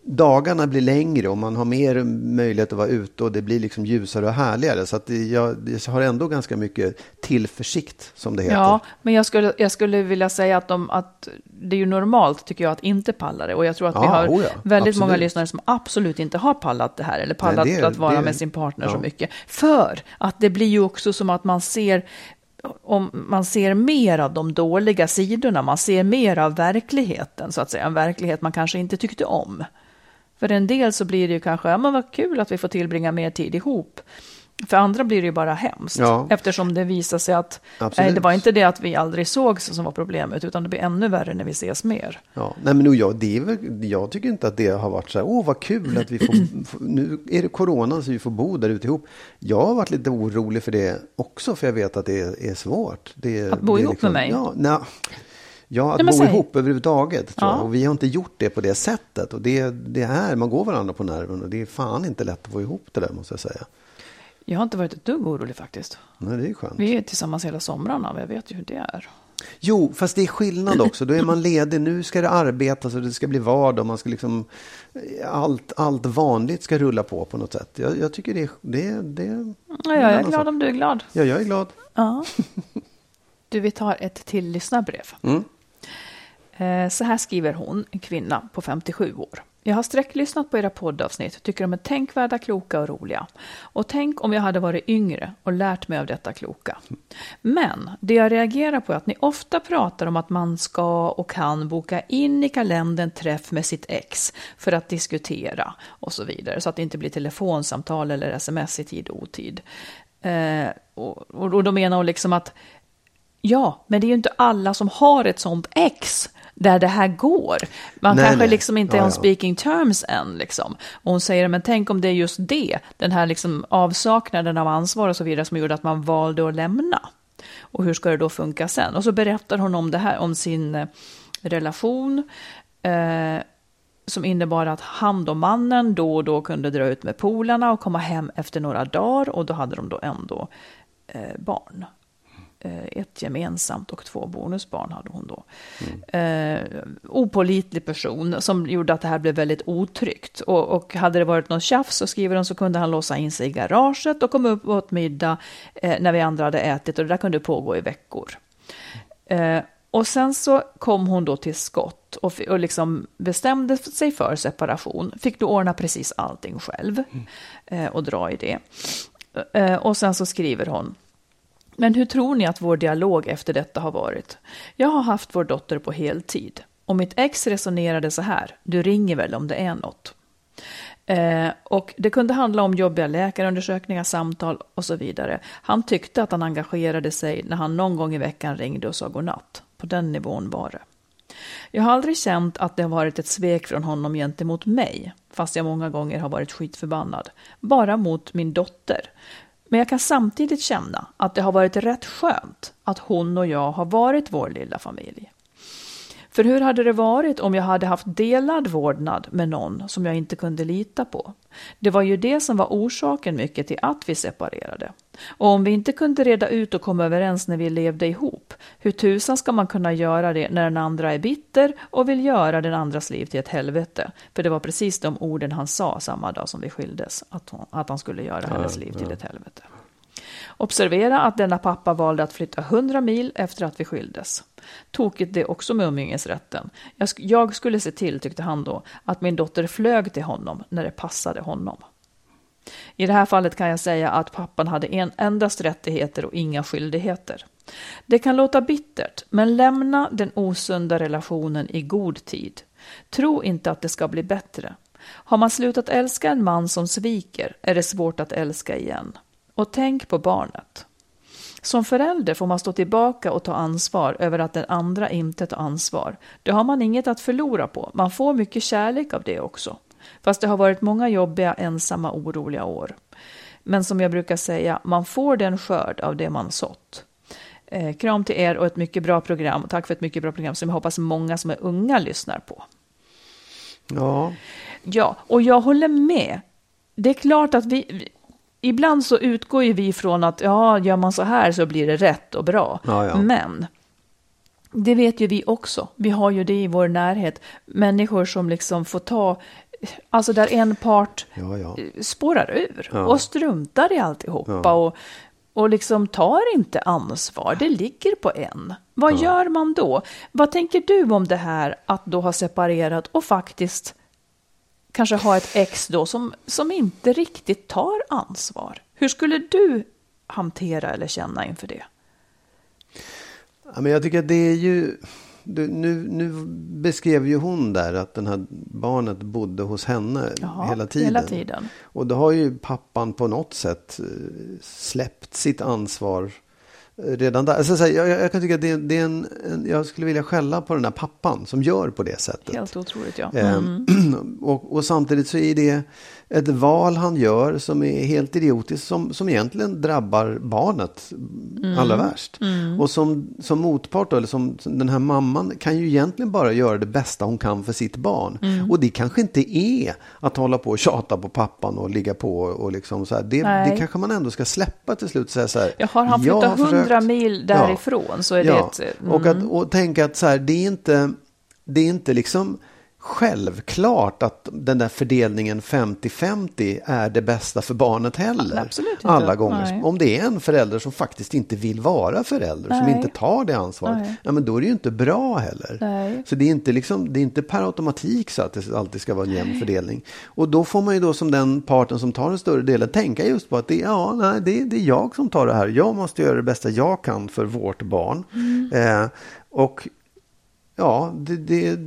Speaker 3: dagarna blir längre och man har mer möjlighet att vara ute och det blir liksom ljusare och härligare. Så att jag, jag har ändå ganska mycket tillförsikt, som det heter.
Speaker 2: Ja, men jag skulle, jag skulle vilja säga att, de, att det är ju normalt, tycker jag, att inte palla det. Och jag tror att vi
Speaker 3: Ja,
Speaker 2: har
Speaker 3: oh ja,
Speaker 2: väldigt många
Speaker 3: absolut.
Speaker 2: lyssnare som absolut inte har pallat det här, eller pallat
Speaker 3: det-
Speaker 2: att vara
Speaker 3: det-
Speaker 2: med sin partner så
Speaker 3: ja.
Speaker 2: mycket. För att det blir ju också som att man ser om man ser mer av de dåliga sidorna, man ser mer av verkligheten, så att säga, en verklighet man kanske inte tyckte om. För en del så blir det ju kanske, ja men vad kul att vi får tillbringa mer tid ihop. För andra blir det ju bara hemskt,
Speaker 3: Ja.
Speaker 2: eftersom det visar sig att nej, det var inte det att vi aldrig sågs som var problemet, utan det blir ännu värre när vi ses mer.
Speaker 3: Ja, nej men jag, det väl, jag tycker inte att det har varit så här, åh vad kul att vi får, nu är det corona så vi får bo där ute ihop. Jag har varit lite orolig för det också, för jag vet att det är, är svårt. Det,
Speaker 2: Att bo
Speaker 3: det
Speaker 2: ihop med mig?
Speaker 3: Ja, nej, ja att
Speaker 2: Nej, men
Speaker 3: bo ihop överhuvudtaget. Tror
Speaker 2: Ja.
Speaker 3: jag. Och vi har inte gjort det på det sättet. Och det, det är, man går varandra på nerven och det är fan inte lätt att få ihop det där måste jag säga.
Speaker 2: Jag har inte varit ett dugg orolig faktiskt.
Speaker 3: Nej, det är skönt.
Speaker 2: Vi är tillsammans hela somrarna och jag vet ju hur det är.
Speaker 3: Jo, fast det är skillnad också. Då är man ledig. Nu ska det arbetas och det ska bli vardag. Man ska liksom, allt, allt vanligt ska rulla på på något sätt. Jag, jag tycker det, det, det
Speaker 2: Ja, jag är glad
Speaker 3: sak.
Speaker 2: om du är glad.
Speaker 3: Ja, jag är glad.
Speaker 2: Ja. Du, vi tar ett till lyssnarbrev.
Speaker 3: Mm.
Speaker 2: Eh, så här skriver hon, en kvinna på 57 år. Jag har sträcklyssnat på era poddavsnitt, tycker de är tänkvärda, kloka och roliga. Och tänk om jag hade varit yngre och lärt mig av detta kloka. Men det jag reagerar på är att ni ofta pratar om att man ska och kan boka in i kalendern träff med sitt ex för att diskutera och så vidare, så att det inte blir telefonsamtal eller sms i tid och otid. Eh, och, och då menar hon liksom att Ja, men det är ju inte alla som har ett sånt ex där det här går. Man
Speaker 3: Nej,
Speaker 2: kanske
Speaker 3: nej.
Speaker 2: liksom inte är
Speaker 3: Ja,
Speaker 2: on
Speaker 3: ja.
Speaker 2: speaking terms än. Liksom. Och hon säger, men tänk om det är just det, den här liksom avsaknaden av ansvar och så vidare som gjorde att man valde att lämna. Och hur ska det då funka sen? Och så berättar hon om det här, om sin eh, relation. Eh, som innebar att han och mannen då och då kunde dra ut med polarna och komma hem efter några dagar och då hade de då ändå eh, barn. Eh, ett gemensamt och två bonusbarn hade hon då. Eh, opålitlig person som gjorde att det här blev väldigt otryggt. Och, och hade det varit någon tjafs så skriver hon så kunde han låsa in sig i garaget och komma upp och åt middag eh, när vi andra hade ätit och det där kunde pågå i veckor. Eh, och sen så kom hon då till skott och, och liksom bestämde sig för separation. Fick då ordna precis allting själv eh, och dra i det. Eh, och sen så skriver hon. Men hur tror ni att vår dialog efter detta har varit? Jag har haft vår dotter på heltid och mitt ex resonerade så här. Du ringer väl om det är något? Eh, och det kunde handla om jobbiga läkarundersökningar, samtal och så vidare. Han tyckte att han engagerade sig när han någon gång i veckan ringde och sa godnatt. På den nivån var det. Jag har aldrig känt att det har varit ett svek från honom gentemot mig, fast jag många gånger har varit skitförbannad. Bara mot min dotter. Men jag kan samtidigt känna att det har varit rätt skönt att hon och jag har varit vår lilla familj. För hur hade det varit om jag hade haft delad vårdnad med någon som jag inte kunde lita på? Det var ju det som var orsaken mycket till att vi separerade. Och om vi inte kunde reda ut och komma överens när vi levde ihop, hur tusan ska man kunna göra det när den andra är bitter och vill göra den andras liv till ett helvete? För det var precis de orden han sa samma dag som vi skildes, att, hon, att han skulle göra hennes liv till ett helvete. Observera att denna pappa valde att flytta 100 mil efter att vi skildes. Tokigt det också med umgängesrätten. Jag, sk- jag skulle se till, tyckte han då, att min dotter flög till honom när det passade honom. I det här fallet kan jag säga att pappan hade en, endast rättigheter och inga skyldigheter. Det kan låta bittert, men lämna den osunda relationen i god tid. Tro inte att det ska bli bättre. Har man slutat älska en man som sviker är det svårt att älska igen. Och tänk på barnet. Som förälder får man stå tillbaka och ta ansvar över att den andra inte tar ansvar. Det har man inget att förlora på. Man får mycket kärlek av det också. Fast det har varit många jobbiga, ensamma, oroliga år. Men som jag brukar säga, man får den skörd av det man sått. Eh, kram till er och ett mycket bra program. Tack för ett mycket bra program som jag hoppas många som är unga lyssnar på.
Speaker 3: Ja,
Speaker 2: Ja, och jag håller med. Det är klart att vi... Ibland så utgår ju vi från att ja, gör man så här så blir det rätt och bra.
Speaker 3: Ja, ja.
Speaker 2: Men det vet ju vi också. Vi har ju det i vår närhet. Människor som liksom får ta... Alltså där en part
Speaker 3: ja, ja.
Speaker 2: eh, spårar ur och struntar i alltihopa och, och liksom tar inte ansvar. Det ligger på en. Vad gör man då? Vad tänker du om det här att då ha separerat och faktiskt kanske ha ett ex då som, som inte riktigt tar ansvar? Hur skulle du hantera eller känna inför det?
Speaker 3: Ja, men jag tycker att det är ju... Du, nu, nu beskrev ju hon där att den här barnet bodde hos henne
Speaker 2: Jaha,
Speaker 3: hela tiden.
Speaker 2: hela tiden.
Speaker 3: Och då har ju pappan på något sätt eh, släppt sitt ansvar redan där. Alltså, så här, jag, jag kan tycka att det, det är en, en... Jag skulle vilja skälla på den här pappan som gör på det sättet.
Speaker 2: Helt otroligt, ja.
Speaker 3: Eh,
Speaker 2: Mm.
Speaker 3: och, och samtidigt så är det ett val han gör som är helt idiotiskt som, som egentligen drabbar barnet
Speaker 2: Mm.
Speaker 3: allra värst. Och som, som motpart, då, eller som, som den här mamman, kan ju egentligen bara göra det bästa hon kan för sitt barn.
Speaker 2: Mm.
Speaker 3: Och det kanske inte är att hålla på och tjata på pappan och ligga på och liksom så här. Det, det kanske man ändå ska släppa till slut. och säga Så här,
Speaker 2: Ja, har han
Speaker 3: "Jag
Speaker 2: flyttat
Speaker 3: har
Speaker 2: 100
Speaker 3: försökt."
Speaker 2: mil därifrån så är det ett... mm.
Speaker 3: och, att, och tänka att så här, det är inte, det är inte liksom självklart att den där fördelningen 50-50 är det bästa för barnet heller. Alla gånger.
Speaker 2: Nej.
Speaker 3: Om det är en förälder som faktiskt inte vill vara förälder, som
Speaker 2: Nej.
Speaker 3: inte tar det ansvaret,
Speaker 2: Nej.
Speaker 3: ja, men då är det ju inte bra heller. Så det är, inte liksom, det är inte per automatik så att det alltid ska vara en jämn fördelning. Och då får man ju då som den parten som tar den större delen tänka just på att det, ja, nej, det, det är jag som tar det här. Jag måste göra det bästa jag kan för vårt barn.
Speaker 2: Mm.
Speaker 3: Eh, och ja, det, det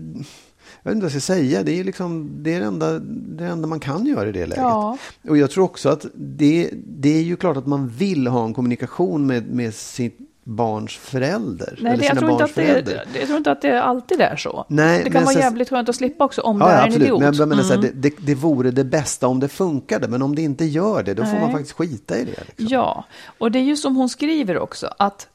Speaker 3: jag vet inte vad jag ska säga. Det är, liksom, det, är det, enda, det enda man kan göra i det läget.
Speaker 2: Ja.
Speaker 3: Och jag tror också att det, det är ju klart att man vill ha en kommunikation med, med sitt barns förälder.
Speaker 2: Nej,
Speaker 3: eller
Speaker 2: det, jag, tror inte att det, jag tror inte att det alltid är så.
Speaker 3: Nej,
Speaker 2: det kan vara
Speaker 3: sen-
Speaker 2: jävligt skönt att slippa också om
Speaker 3: Ja,
Speaker 2: det är en
Speaker 3: absolut.
Speaker 2: idiot.
Speaker 3: Men jag menar så här,
Speaker 2: Mm.
Speaker 3: det, det, det vore det bästa om det funkade. Men om det inte gör det, då får
Speaker 2: Nej.
Speaker 3: man faktiskt skita i det. Liksom.
Speaker 2: Ja, och det är ju som hon skriver också att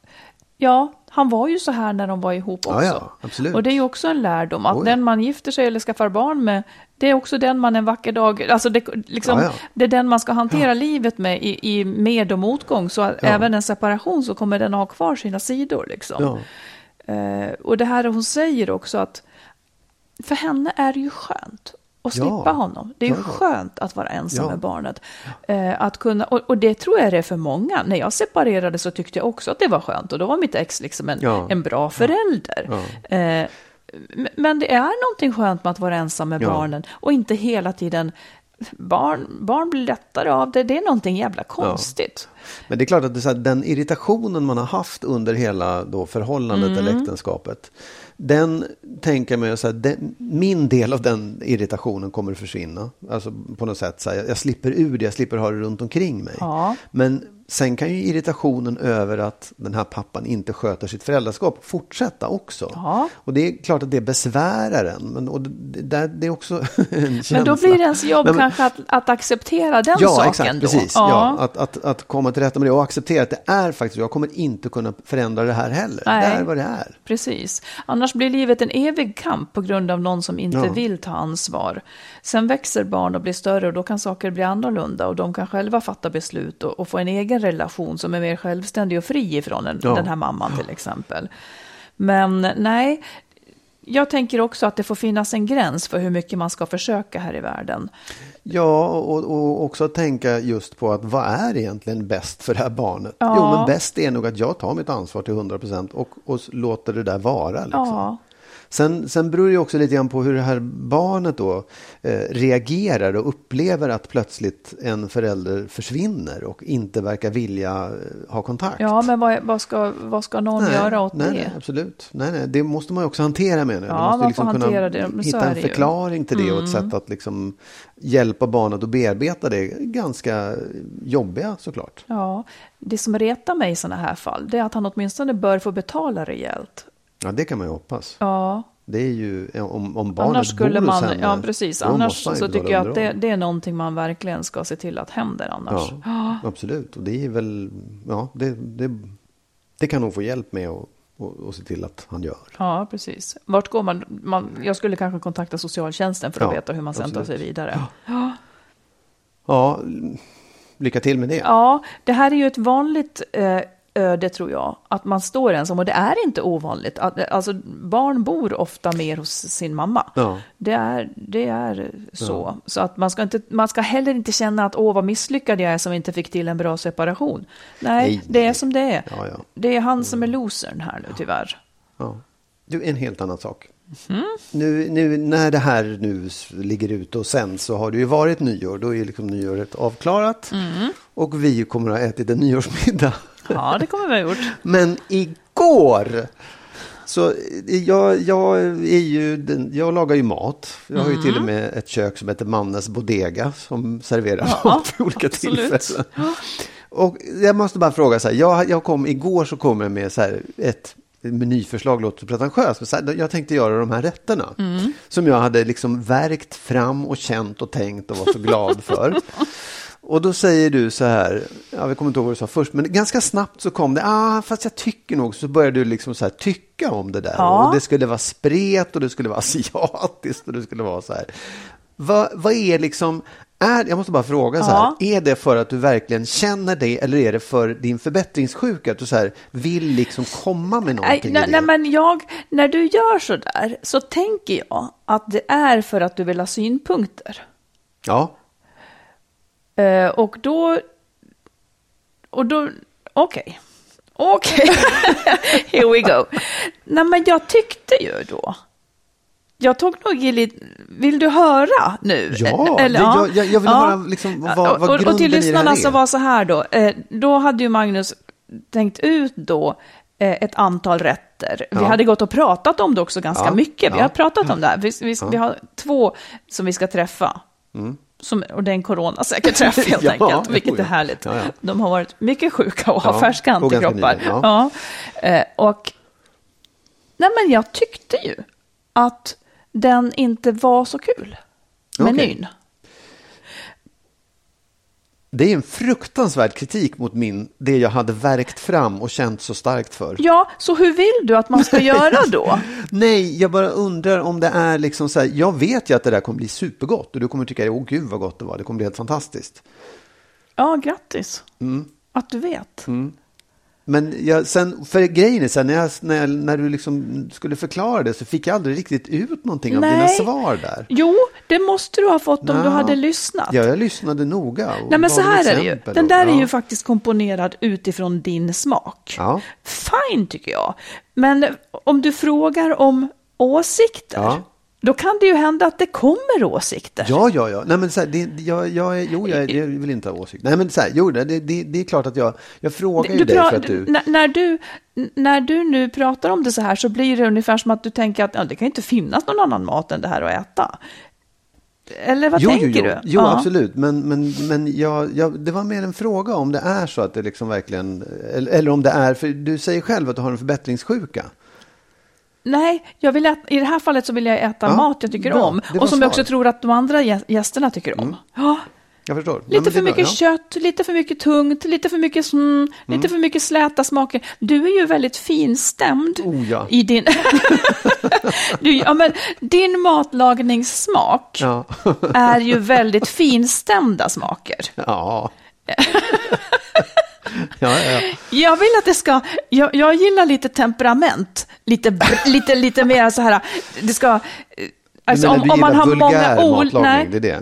Speaker 2: ja, han var ju så här när de var ihop
Speaker 3: Ja,
Speaker 2: också.
Speaker 3: ja, absolut.
Speaker 2: Och det är ju också en lärdom att
Speaker 3: Oh, ja.
Speaker 2: den man gifter sig eller skaffar barn med, det är också den man en vacker dag, alltså det, liksom,
Speaker 3: Ja, ja.
Speaker 2: det är den man ska hantera livet med i, i med och motgång. Så att
Speaker 3: Ja.
Speaker 2: även en separation så kommer den ha kvar sina sidor. Liksom.
Speaker 3: Ja.
Speaker 2: Eh, och det här hon säger också att för henne är det ju skönt
Speaker 3: Ja.
Speaker 2: slippa honom. Det är
Speaker 3: Ja, ja.
Speaker 2: skönt att vara ensam
Speaker 3: Ja.
Speaker 2: med barnet. Eh, att kunna, och, och det tror jag det är för många. När jag separerade så tyckte jag också att det var skönt. Och då var mitt ex liksom en,
Speaker 3: Ja.
Speaker 2: en bra förälder.
Speaker 3: Ja.
Speaker 2: Eh, men det är någonting skönt med att vara ensam med
Speaker 3: Ja.
Speaker 2: barnen. Och inte hela tiden... Barn, barn blir lättare av det. Det är någonting jävla konstigt.
Speaker 3: Men det är klart att det är här, den irritationen man har haft under hela då förhållandet
Speaker 2: Mm.
Speaker 3: eller äktenskapet. Den tänker man ju så här, den, min del av den irritationen kommer att försvinna. Alltså på något sätt, så här, jag slipper ur det, jag slipper ha det runt omkring mig.
Speaker 2: Ja.
Speaker 3: Men sen kan ju irritationen över att den här pappan inte sköter sitt föräldraskap fortsätta också.
Speaker 2: Ja.
Speaker 3: Och det är klart att det besvärar en. Men, och det, det, är också en känsla.
Speaker 2: Men då blir det ens jobb
Speaker 3: Men-
Speaker 2: kanske att, att acceptera den
Speaker 3: ja,
Speaker 2: saken
Speaker 3: exakt,
Speaker 2: då.
Speaker 3: precis. Ja. att, att, att komma till rätta med det och acceptera att det är faktiskt, jag kommer inte kunna förändra det här heller.
Speaker 2: Nej.
Speaker 3: Det är vad det är.
Speaker 2: Precis. Annars blir livet en evig kamp på grund av någon som inte
Speaker 3: Ja.
Speaker 2: vill ta ansvar. Sen växer barn och blir större och då kan saker bli annorlunda och de kan själva fatta beslut och, och få en egen relation som är mer självständig och fri ifrån en,
Speaker 3: Ja.
Speaker 2: den här mamman till exempel. Men nej, jag tänker också att det får finnas en gräns för hur mycket man ska försöka här i världen.
Speaker 3: Ja, och, och också tänka just på att vad är egentligen bäst för det här barnet?
Speaker 2: Ja.
Speaker 3: Jo, men bäst är nog att jag tar mitt ansvar till 100 procent och, och låter det där vara. Liksom.
Speaker 2: Ja.
Speaker 3: Sen, sen beror det också lite grann på hur det här barnet då eh, reagerar och upplever att plötsligt en förälder försvinner och inte verkar vilja eh, ha kontakt.
Speaker 2: Ja, men vad, vad, ska, vad ska någon göra åt
Speaker 3: nej,
Speaker 2: det?
Speaker 3: Nej, absolut. Nej, nej, det måste man ju också hantera med nu.
Speaker 2: Ja, man får hantera det, men så
Speaker 3: hitta en
Speaker 2: det ju. Mm.
Speaker 3: förklaring till det och ett sätt att liksom hjälpa barnet att bearbeta det. Ganska jobbiga såklart.
Speaker 2: Ja, det som retar mig i sådana här fall, det är att han åtminstone bör få betala rejält.
Speaker 3: Ja, det kan man ju hoppas.
Speaker 2: Ja,
Speaker 3: Det är ju om, om barnet
Speaker 2: annars skulle
Speaker 3: bor hos
Speaker 2: man,
Speaker 3: henne,
Speaker 2: ja precis, annars så tycker jag att det, det är någonting man verkligen ska se till att händer annars.
Speaker 3: Ja, absolut. Och det är väl, ja, det, det, det kan hon få hjälp med och, och, och se till att han gör.
Speaker 2: Ja, precis. Vart går man? man? Jag skulle kanske kontakta socialtjänsten för att
Speaker 3: Ja,
Speaker 2: veta hur man sen tar sig vidare.
Speaker 3: Ja, lycka till med det.
Speaker 2: Ja, det här är ju ett vanligt eh, öde tror jag, att man står ensam och det är inte ovanligt. Alltså, barn bor ofta mer hos sin mamma.
Speaker 3: Ja.
Speaker 2: Det, är, det är så. Så att man ska, inte, man ska heller inte känna att åh vad misslyckad jag är som inte fick till en bra separation. Nej,
Speaker 3: Nej,
Speaker 2: det är
Speaker 3: nej.
Speaker 2: som det är.
Speaker 3: Ja, ja.
Speaker 2: Det är han som är losern här nu tyvärr.
Speaker 3: Ja. Du, en helt annan sak.
Speaker 2: Mm.
Speaker 3: Nu, nu när det här nu ligger ute och sen så har det ju varit nyår. Då är liksom nyåret avklarat.
Speaker 2: Mm.
Speaker 3: Och vi kommer att ha ätit en nyårsmiddag.
Speaker 2: Ja, det kommer vi ha gjort.
Speaker 3: Men igår så jag, jag, är ju jag lagar ju mat. Jag har ju till och med ett kök som heter Mannes Bodega som serverar
Speaker 2: Mm. Ja,
Speaker 3: mat vid olika
Speaker 2: absolut.
Speaker 3: tillfällen. Och jag måste bara fråga så här. Jag, jag kom, igår så kom jag med så här ett menyförslag, låter så pretentiöst. Men så här, jag tänkte göra de här rätterna.
Speaker 2: Mm.
Speaker 3: Som jag hade liksom verkt fram och känt och tänkt och var så glad för. Och då säger du så här, ja, vi kommer inte ihåg vad du sa först, men ganska snabbt så kom det, ah, fast jag tycker nog, så började du liksom så här tycka om det där.
Speaker 2: Ja.
Speaker 3: Och det skulle vara spret och det skulle vara asiatiskt och det skulle vara så här. Vad, vad är liksom, Är, jag måste bara fråga så här,
Speaker 2: Ja.
Speaker 3: är det för att du verkligen känner det eller är det för din förbättringssjuka? Att du så här, vill liksom komma med någonting
Speaker 2: nej, nej, men jag, när du gör så där så tänker jag att det är för att du vill ha synpunkter.
Speaker 3: Ja,
Speaker 2: Eh, och då... Och då... Okej. Okej. Here we go. Nej, men jag tyckte ju då... Jag tog nog i lite... Vill du höra nu?
Speaker 3: Ja,
Speaker 2: Eller,
Speaker 3: det- jag- jag- jag vill höra liksom vad- vad
Speaker 2: och, och
Speaker 3: grunden
Speaker 2: till
Speaker 3: det här
Speaker 2: lyssnarna så var så här då. Eh, då hade ju Magnus tänkt ut då eh, ett antal rätter. Vi
Speaker 3: Ja.
Speaker 2: hade gått och pratat om det också ganska
Speaker 3: Ja,
Speaker 2: mycket. Vi
Speaker 3: ja,
Speaker 2: har pratat om det här. Vi, vi, vi har två som vi ska träffa. Som, och det är en coronasäker träff helt
Speaker 3: Ja,
Speaker 2: enkelt, vilket är härligt.
Speaker 3: Ja, ja.
Speaker 2: De har varit mycket sjuka och har färska
Speaker 3: och
Speaker 2: antikroppar.
Speaker 3: nyligen,
Speaker 2: ja. Eh, och nej, men jag tyckte ju att den inte var så kul, menyn.
Speaker 3: Det är en fruktansvärd kritik mot min, det jag hade verkt fram och känt så starkt för.
Speaker 2: Ja, så hur vill du att man ska göra då?
Speaker 3: Nej, jag bara undrar om det är liksom så här, jag vet ju att det där kommer bli supergott och du kommer tycka, åh gud vad gott det var, det kommer bli helt fantastiskt.
Speaker 2: Ja, grattis.
Speaker 3: Mm.
Speaker 2: Att du vet.
Speaker 3: Men jag, sen, för grejen är sen när, jag, när, jag, när du liksom skulle förklara det så fick jag aldrig riktigt ut någonting av dina
Speaker 2: Nej.
Speaker 3: svar där.
Speaker 2: Jo, det måste du ha fått om du
Speaker 3: Ja.
Speaker 2: hade lyssnat.
Speaker 3: Ja, jag lyssnade noga.
Speaker 2: Nej, men så här är det ju. Den där är
Speaker 3: ja.
Speaker 2: ju faktiskt komponerad utifrån din smak.
Speaker 3: Ja.
Speaker 2: Fine tycker jag. Men om du frågar om åsikter. Då kan det ju hända att det kommer åsikter.
Speaker 3: Ja, ja, ja. Nej, men så här, det, jag, jag, jo, jag, jag vill inte ha åsikt. Nej, men så här, jo, det, det, det är klart att jag, jag frågar ju
Speaker 2: Du
Speaker 3: dig för att du...
Speaker 2: när, när, du, när du nu pratar om det så här så blir det ungefär som att du tänker att ja, det kan inte finnas någon annan mat än det här att äta. Eller vad
Speaker 3: jo,
Speaker 2: tänker
Speaker 3: jo, jo.
Speaker 2: du?
Speaker 3: Jo,
Speaker 2: Ja.
Speaker 3: absolut. Men, men, men jag, jag, det var mer en fråga om det är så att det liksom verkligen... Eller, eller om det är... För du säger själv att du har en förbättringssjuka.
Speaker 2: Nej, jag vill äta, i det här fallet så vill jag äta
Speaker 3: Ja,
Speaker 2: mat jag tycker
Speaker 3: bra.
Speaker 2: om. Och som jag
Speaker 3: svar.
Speaker 2: också tror att de andra gä- gästerna tycker om. Ja,
Speaker 3: Jag förstår. Ja,
Speaker 2: lite
Speaker 3: det
Speaker 2: för
Speaker 3: bra,
Speaker 2: mycket
Speaker 3: ja.
Speaker 2: kött, lite för mycket tungt, lite för mycket mm, lite för mycket släta smaker. Du är ju väldigt finstämd
Speaker 3: Oh, ja.
Speaker 2: i din... du, ja, men din matlagningssmak
Speaker 3: Ja.
Speaker 2: är ju väldigt finstämda smaker.
Speaker 3: ja. ja, ja, ja.
Speaker 2: Jag vill att det ska, jag, jag gillar lite temperament, lite, br- lite, lite mer så här, det ska, eh, alltså
Speaker 3: menar,
Speaker 2: om, om man har många
Speaker 3: matlagning,
Speaker 2: nej,
Speaker 3: det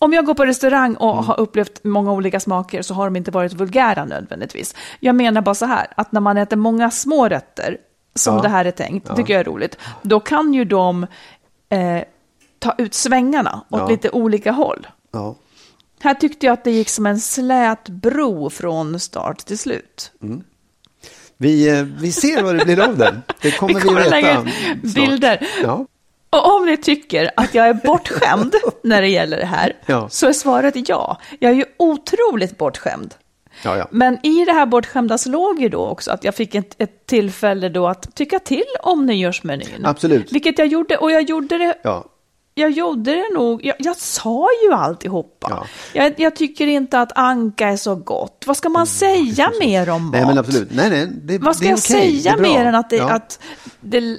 Speaker 2: om jag går på restaurang och
Speaker 3: Mm.
Speaker 2: har upplevt många olika smaker så har de inte varit vulgära nödvändigtvis. Jag menar bara så här, att när man äter många små rätter, som
Speaker 3: Ja.
Speaker 2: det här är tänkt, tycker jag är roligt, då kan ju de eh, ta ut svängarna åt
Speaker 3: Ja.
Speaker 2: lite olika håll.
Speaker 3: Ja.
Speaker 2: Här tyckte jag att det gick som en slät bro från start till slut.
Speaker 3: Vi, eh, vi ser vad det blir av den. Det kommer vi,
Speaker 2: Vi kommer
Speaker 3: veta
Speaker 2: lägga ut bilder.
Speaker 3: Ja.
Speaker 2: Och om ni tycker att jag är bortskämd när det gäller det här,
Speaker 3: Ja.
Speaker 2: så är svaret ja. Jag är ju otroligt bortskämd.
Speaker 3: Ja, ja.
Speaker 2: Men i det här bortskämda så låg ju då också att jag fick ett, ett tillfälle då att tycka till om nyårsmenyn.
Speaker 3: Absolut.
Speaker 2: Vilket jag gjorde, och jag gjorde det,
Speaker 3: Ja.
Speaker 2: Jag gjorde det nog, jag, jag sa ju alltihopa.
Speaker 3: Ja.
Speaker 2: Jag, jag tycker inte att anka är så gott. Vad ska man säga mer om mat?
Speaker 3: Nej, men absolut. Nej, nej. Det,
Speaker 2: Vad ska
Speaker 3: det är
Speaker 2: jag.
Speaker 3: Det
Speaker 2: säga mer än att det...
Speaker 3: Ja.
Speaker 2: Att det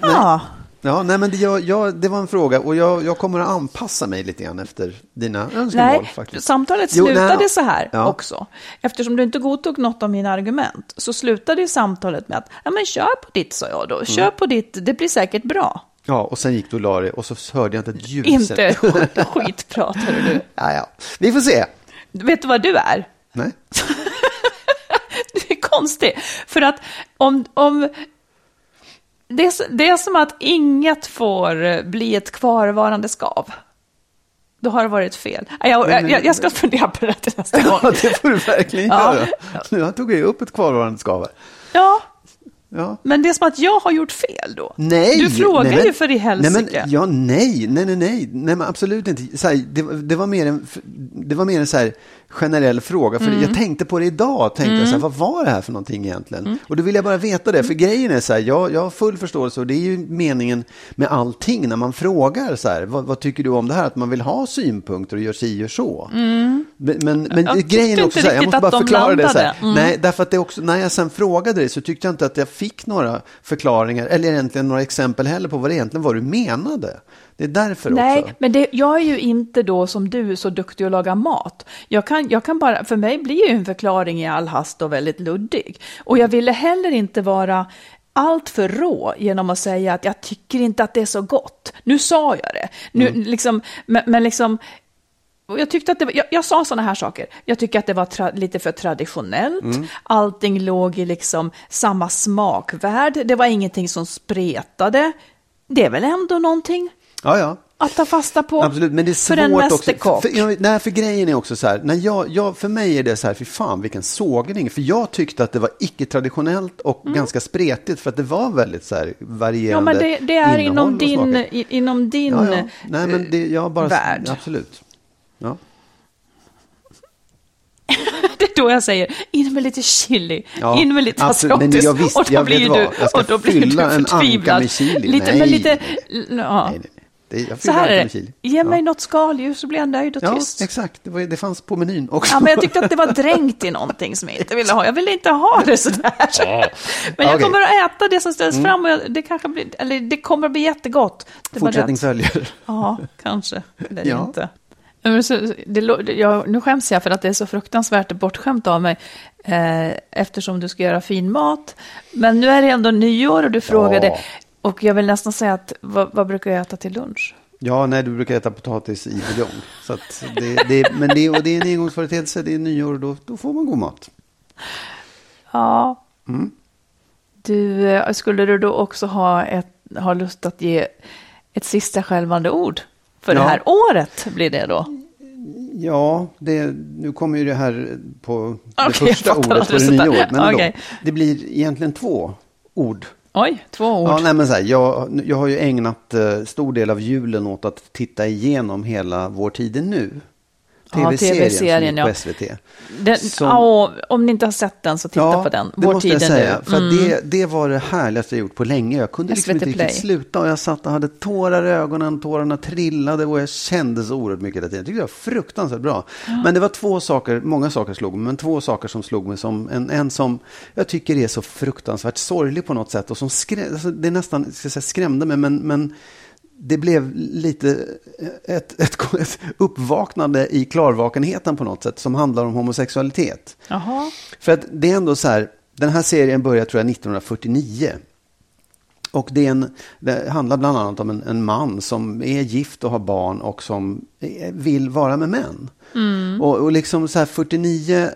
Speaker 2: ja.
Speaker 3: Ja, nej, men det, jag, jag, det var en fråga och jag, jag kommer att anpassa mig lite grann efter dina önskemål.
Speaker 2: Nej,
Speaker 3: faktiskt.
Speaker 2: samtalet
Speaker 3: Jo,
Speaker 2: slutade
Speaker 3: nej,
Speaker 2: så här
Speaker 3: ja.
Speaker 2: också. Eftersom du inte godtog något av mina argument så slutade ju samtalet med att ja, men kör på ditt, sa jag då.
Speaker 3: Mm.
Speaker 2: Kör på ditt, det blir säkert bra.
Speaker 3: Ja, och sen gick du och la dig och så hörde jag inte ett ljud.
Speaker 2: Inte
Speaker 3: sen.
Speaker 2: skit, pratar du.
Speaker 3: ja, ja. Vi får se.
Speaker 2: Vet du vad du är?
Speaker 3: Nej.
Speaker 2: Det är konstigt. För att om... om det, är, det är som att inget får bli ett kvarvarande skav. Då har det varit fel. Jag, jag, jag, ska fundera på det nästa gång.
Speaker 3: Ja, det får du verkligen
Speaker 2: Ja.
Speaker 3: göra. Nu tog jag upp ett kvarvarande skav.
Speaker 2: Ja,
Speaker 3: Ja.
Speaker 2: men det är som att jag har gjort fel då.
Speaker 3: Nej!
Speaker 2: Du frågar
Speaker 3: nej, men-
Speaker 2: ju för i helsike.
Speaker 3: Nej, men, ja, nej, nej, nej, nej, nej, men absolut inte. Så här, det, det var mer en, det var mer en så här, generell fråga. För jag tänkte på det idag. Tänkte jag så här, vad var det här för någonting egentligen? Och då vill jag bara veta det. För grejen är så här, jag, jag har full förståelse och det är ju meningen med allting när man frågar så här, vad, vad tycker du om det här? Att man vill ha synpunkter och gör si och så. Men, men, men
Speaker 2: Jag
Speaker 3: grejen är också så här, jag måste bara
Speaker 2: de
Speaker 3: förklara det så här.
Speaker 2: landade. Mm.
Speaker 3: Nej, därför att det också, när jag sen frågade dig så tyckte jag inte att jag fick några förklaringar eller egentligen några exempel heller på vad det egentligen var du menade. Det är därför
Speaker 2: Nej,
Speaker 3: också.
Speaker 2: men det, jag är ju inte då som du så duktig att laga mat. Jag kan, jag kan bara, för mig blir ju en förklaring i all hast och väldigt luddig. Och jag ville heller inte vara allt för rå genom att säga att jag tycker inte att det är så gott. Nu sa jag det. Nu,
Speaker 3: Mm.
Speaker 2: liksom, men, men liksom, jag, tyckte att det var, jag, jag sa sådana här saker. Jag tycker att det var tra, lite för traditionellt.
Speaker 3: Mm.
Speaker 2: Allting låg i liksom samma smakvärld. Det var ingenting som spretade. Det är väl ändå någonting
Speaker 3: Ja, ja.
Speaker 2: att ta fasta på
Speaker 3: Absolut, men det är
Speaker 2: för en
Speaker 3: svårt också.
Speaker 2: mästerkock.
Speaker 3: För, nej, för grejen är också så här, när jag, jag, för mig är det så här, fy fan vilken sågning. För jag tyckte att det var icke-traditionellt och ganska spretigt för att det var väldigt så här varierande
Speaker 2: Mm. Ja, men det, det är inom din, i, inom din
Speaker 3: Ja, ja. Nej, men det, jag bara,
Speaker 2: värld.
Speaker 3: Absolut. Ja.
Speaker 2: Det är då jag säger, in med lite chili,
Speaker 3: Ja,
Speaker 2: in med lite
Speaker 3: absolut. Men
Speaker 2: asiatiskt.
Speaker 3: jag
Speaker 2: och då
Speaker 3: jag
Speaker 2: blir
Speaker 3: vad,
Speaker 2: du,
Speaker 3: jag ska
Speaker 2: och då blir
Speaker 3: fylla
Speaker 2: du
Speaker 3: en anka
Speaker 2: förtvivlad.
Speaker 3: med chili.
Speaker 2: Lite,
Speaker 3: Nej.
Speaker 2: lite, ja.
Speaker 3: Nej, nej. Det, jag
Speaker 2: Så här är det, ge mig
Speaker 3: ja.
Speaker 2: något skaldjur så blir jag nöjd och
Speaker 3: Ja,
Speaker 2: tyst.
Speaker 3: exakt. Det, var, det fanns på menyn också.
Speaker 2: Ja, men jag tyckte att det var dränkt i någonting som jag inte ville ha. Jag ville inte ha det sådär. Men jag.
Speaker 3: Mm.
Speaker 2: kommer att äta det som ställs fram och jag, det kanske blir, eller det kommer att bli jättegott. Det
Speaker 3: Fortsättning följer.
Speaker 2: Ja, kanske. Eller
Speaker 3: Ja.
Speaker 2: inte. Så- det- jag, nu skäms jag för att det är så fruktansvärt bortskämt av mig eh, eftersom du ska göra fin mat. Men nu är det ändå nyår och du frågade. Och jag vill nästan säga att vad, vad brukar jag äta till lunch?
Speaker 3: Ja, nej, du brukar äta potatis i buljong. Så att det, det, men det, och det är en engångsföreteelse, det är nyår då, då får man god mat.
Speaker 2: Ja.
Speaker 3: Mm.
Speaker 2: Du, eh, skulle du då också ha, ett, ha lust att ge ett sista skälvande ord? För det
Speaker 3: Ja.
Speaker 2: här året blir det då.
Speaker 3: Ja, det, nu kommer ju det här på det
Speaker 2: Okej,
Speaker 3: första ordet på det nya året. Men ändå,
Speaker 2: Okej.
Speaker 3: det blir egentligen två ord.
Speaker 2: Oj, två ord.
Speaker 3: Ja, nej, men så här, jag, jag har ju ägnat eh, stor del av julen åt att titta igenom hela Vår tid är nu.
Speaker 2: Ja,
Speaker 3: TV-serien som
Speaker 2: TV-serien,
Speaker 3: gick på
Speaker 2: ja.
Speaker 3: SVT.
Speaker 2: Den,
Speaker 3: Som-
Speaker 2: ja, om ni inte har sett den så titta på den.
Speaker 3: det
Speaker 2: Vår
Speaker 3: måste
Speaker 2: tid
Speaker 3: jag säga.
Speaker 2: nu.
Speaker 3: För
Speaker 2: Mm.
Speaker 3: det, det var det härligaste jag gjort på länge. Jag kunde liksom inte riktigt sluta. Och jag satt och hade tårar i ögonen, tårarna trillade och jag kände så oerhört mycket hela tiden. Jag tyckte det var fruktansvärt bra. Men det var två saker, många saker slog mig, men två saker som slog mig som en, en som jag tycker är så fruktansvärt sorglig på något sätt och som skrä, alltså det nästan ska säga, skrämde mig, men, men det blev lite ett, ett, ett uppvaknande i klarvakenheten på något sätt som handlar om homosexualitet.
Speaker 2: Jaha.
Speaker 3: För att det är ändå så här, den här serien började tror jag 1949. Och det, en, det handlar bland annat om en, en man som är gift och har barn och som vill vara med män. Och, och liksom så här 49,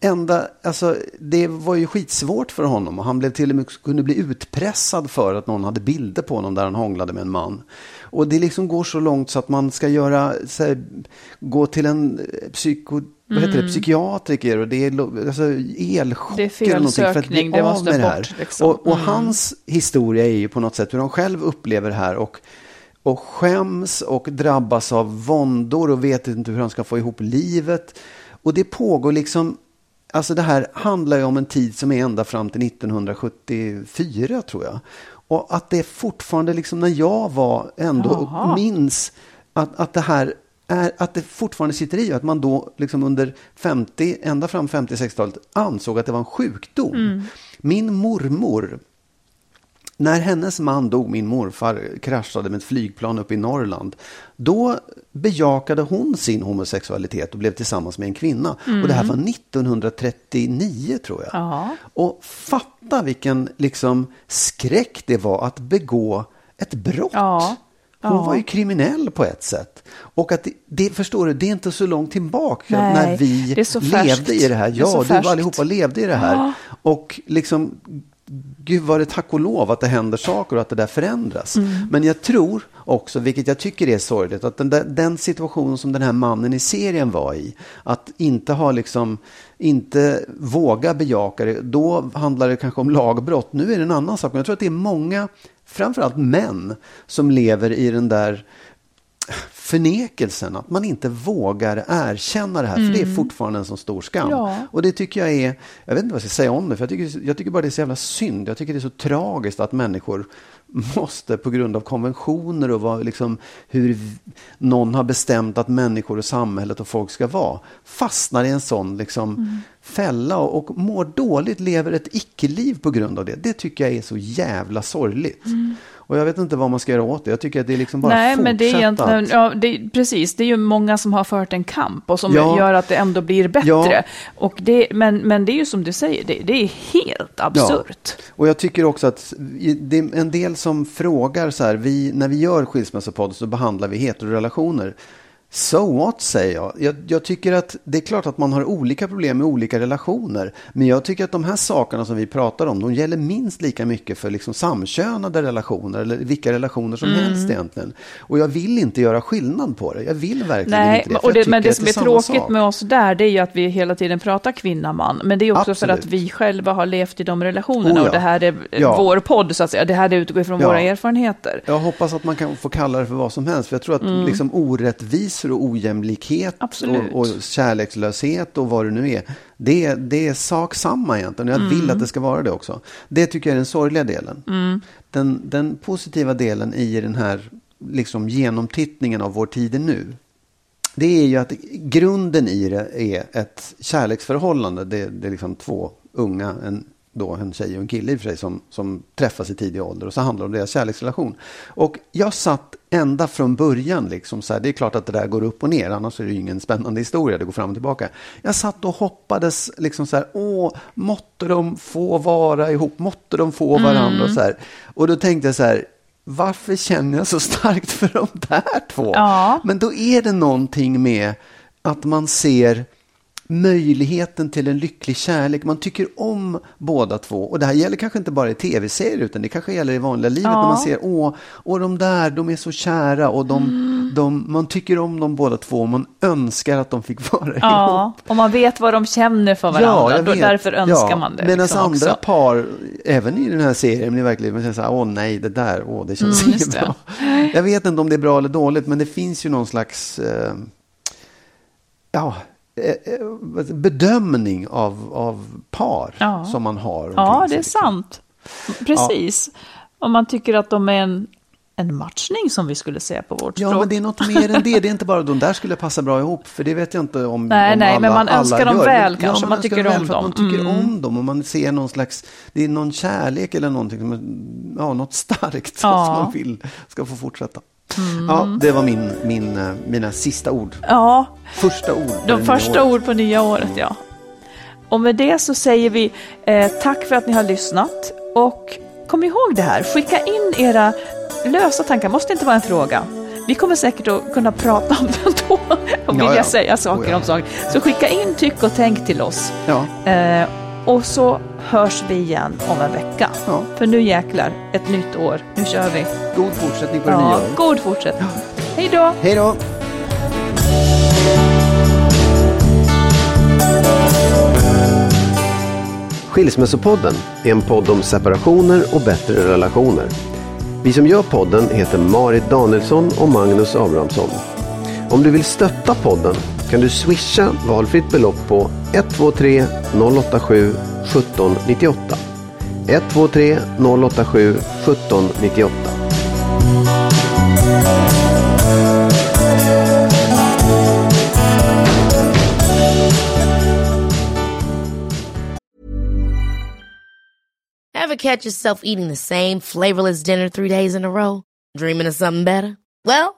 Speaker 3: enda, alltså det var ju skitsvårt för honom och han blev till och med kunde bli utpressad för att någon hade bilder på honom där han hånglade med en man. Och det liksom går så långt så att man ska göra, här, gå till en eh, psyko, vad heter det, psykiatriker och det är alltså, elchocker.
Speaker 2: Det är fel
Speaker 3: eller någonting för att bli
Speaker 2: det
Speaker 3: av med det här.
Speaker 2: bort, liksom.
Speaker 3: Och, och
Speaker 2: Mm.
Speaker 3: hans historia är ju på något sätt hur han själv upplever det här och, och skäms och drabbas av våndor och vet inte hur han ska få ihop livet. Och det pågår liksom, alltså det här handlar ju om en tid som är ända fram till 1974 tror jag. Och att det fortfarande, liksom när jag var ändå
Speaker 2: Jaha.
Speaker 3: minns att, att det här är att det fortfarande sitter i. Att man då liksom under 50, ända fram 50-60-talet ansåg att det var en sjukdom. Min mormor, när hennes man dog, min morfar, kraschade med ett flygplan upp i Norrland. Då bejakade hon sin homosexualitet och blev tillsammans med en kvinna. Och det här var 1939 tror jag.
Speaker 2: Ja.
Speaker 3: Och fatta vilken liksom skräck det var att begå ett brott.
Speaker 2: Ja.
Speaker 3: Hon
Speaker 2: Ja.
Speaker 3: var ju kriminell på ett sätt. Och att det, det, förstår du, det är inte så långt tillbaka
Speaker 2: Nej,
Speaker 3: när vi
Speaker 2: det
Speaker 3: levde
Speaker 2: färskt.
Speaker 3: i det här.
Speaker 2: Det
Speaker 3: Ja, du
Speaker 2: färskt.
Speaker 3: allihopa levde i det här.
Speaker 2: Ja.
Speaker 3: Och liksom, gud var det tack och lov att det händer saker och att det där förändras.
Speaker 2: Mm.
Speaker 3: Men jag tror också, vilket jag tycker är sorgligt, att den, där, den situation som den här mannen i serien var i, att inte ha liksom, inte våga bejaka det, då handlar det kanske om lagbrott. Nu är det en annan sak, men jag tror att det är många, framförallt män, som lever i den där förnekelsen, att man inte vågar erkänna det här, för det är fortfarande en så stor skam.
Speaker 2: Ja.
Speaker 3: Och det tycker jag är, jag vet inte vad jag ska säga om det, för jag tycker, jag tycker bara det är så jävla synd. Jag tycker det är så tragiskt att människor måste på grund av konventioner och vad, liksom, hur någon har bestämt att människor och samhället och folk ska vara, fastnar i en sån liksom, fälla och, och mår dåligt, lever ett icke-liv på grund av det. Det tycker jag är så jävla sorgligt. Och jag vet inte vad man ska göra åt det. Jag tycker att det är liksom bara
Speaker 2: Nej, men det är
Speaker 3: fortsätta
Speaker 2: egentligen,
Speaker 3: att-
Speaker 2: ja, det, precis, det är ju många som har fört en kamp och som
Speaker 3: Ja.
Speaker 2: gör att det ändå blir bättre.
Speaker 3: Ja.
Speaker 2: Och det, men, men det är ju som du säger, det, det är helt absurt.
Speaker 3: Och jag tycker också att det är en del som frågar så här, vi, när vi gör skilsmässopodd så behandlar vi heterorelationer. So what, säger jag. jag. Jag tycker att det är klart att man har olika problem med olika relationer. Men jag tycker att de här sakerna som vi pratar om, de gäller minst lika mycket för liksom samkönade relationer eller vilka relationer som
Speaker 2: Mm.
Speaker 3: helst egentligen. Och jag vill inte göra skillnad på det. Jag vill verkligen
Speaker 2: Nej,
Speaker 3: inte det. för
Speaker 2: och det, men det som är
Speaker 3: samma
Speaker 2: tråkigt med oss där, det är ju att vi hela tiden pratar kvinna-man. Men det är också för
Speaker 3: Absolut.
Speaker 2: att vi själva har levt i de relationerna
Speaker 3: Oh ja.
Speaker 2: och det här är
Speaker 3: Ja.
Speaker 2: vår podd, så att säga. Det här utgår från
Speaker 3: Ja.
Speaker 2: våra erfarenheter.
Speaker 3: Jag hoppas att man kan få kalla det för vad som helst. För jag tror att liksom orättvisor och ojämlikhet och, och kärlekslöshet och vad det nu är. Det, det är sak samma egentligen. Jag vill att det ska vara det också. Det tycker jag är den sorgliga delen. Den, den positiva delen i den här liksom genomtittningen av vår tid är nu. Det är ju att grunden i det är ett kärleksförhållande. Det, det är liksom två unga, en, då en tjej och en kille i och för sig, som, som träffas i tidig ålder. Och så handlar det om deras kärleksrelation. Och jag satt ända från början, liksom så här, det är klart att det där går upp och ner, annars är det ju ingen spännande historia, det går fram och tillbaka. Jag satt och hoppades, liksom så här, åh, måtte de få vara ihop, måtte de få varandra och så här. Och då tänkte jag så här, varför känner jag så starkt för de där två?
Speaker 2: Ja.
Speaker 3: Men då är det någonting med att man ser möjligheten till en lycklig kärlek. Man tycker om båda två. Och det här gäller kanske inte bara i tv-serier utan det kanske gäller i vanliga livet.
Speaker 2: Ja.
Speaker 3: När man ser, åh, och de där, de är så kära och de,
Speaker 2: Mm.
Speaker 3: de, man tycker om dem båda två och man önskar att de fick vara
Speaker 2: Ja,
Speaker 3: ihop.
Speaker 2: och man vet vad de känner för varandra.
Speaker 3: jag
Speaker 2: Då, därför önskar
Speaker 3: Ja,
Speaker 2: man det.
Speaker 3: Medan
Speaker 2: liksom
Speaker 3: andra
Speaker 2: också.
Speaker 3: par, även i den här serien, blir verkligen man säger så här, åh nej, det där, åh, det känns
Speaker 2: Mm, det.
Speaker 3: bra. Jag vet inte om det är bra eller dåligt, men det finns ju någon slags eh, ja, bedömning av, av par
Speaker 2: Ja.
Speaker 3: som man har.
Speaker 2: Ja, det är
Speaker 3: liksom.
Speaker 2: sant. Precis. Om man tycker att de är en, en matchning som vi skulle säga på vårt
Speaker 3: Ja,
Speaker 2: språk.
Speaker 3: men det är något mer än det. Det är inte bara de där skulle passa bra ihop. För det vet jag inte om,
Speaker 2: Nej,
Speaker 3: om
Speaker 2: nej,
Speaker 3: alla,
Speaker 2: men man önskar dem
Speaker 3: gör.
Speaker 2: väl
Speaker 3: Men-
Speaker 2: kanske. Man
Speaker 3: önskar
Speaker 2: tycker om dem.
Speaker 3: Man tycker
Speaker 2: Mm.
Speaker 3: om dem och man ser någon slags, det är någon kärlek eller någonting, ja, något starkt
Speaker 2: Ja.
Speaker 3: som man vill ska få fortsätta. Ja, det var min, min, eh, mina sista ord.
Speaker 2: Ja,
Speaker 3: Första ord.
Speaker 2: de första ord på nya året, ja. Och med det så säger vi eh, tack för att ni har lyssnat. Och kom ihåg det här, skicka in era lösa tankar, måste inte vara en fråga. Vi kommer säkert att kunna prata om det då och vilja
Speaker 3: Ja, ja.
Speaker 2: säga saker
Speaker 3: Oh, ja.
Speaker 2: om saker. Så skicka in tyck och tänk till oss.
Speaker 3: Ja,
Speaker 2: Eh, och så hörs vi igen om en vecka.
Speaker 3: Ja.
Speaker 2: För nu jäklar, ett nytt år. Nu kör vi.
Speaker 3: god fortsättning på det nya
Speaker 2: Ja,
Speaker 3: året.
Speaker 2: god fortsättning. Hej då!
Speaker 3: Hej då! Skilsmässopodden är en podd om separationer och bättre relationer. Vi som gör podden heter Marit Danielsson och Magnus Abrahamsson. Om du vill stötta podden kan du swisha valfritt belopp på 123 087 1798. 123 087 1798.
Speaker 1: Ever catch yourself eating the same flavorless dinner three days in a row? Dreaming of something better? Well,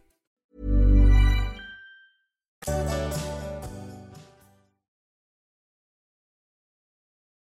Speaker 5: Thank you.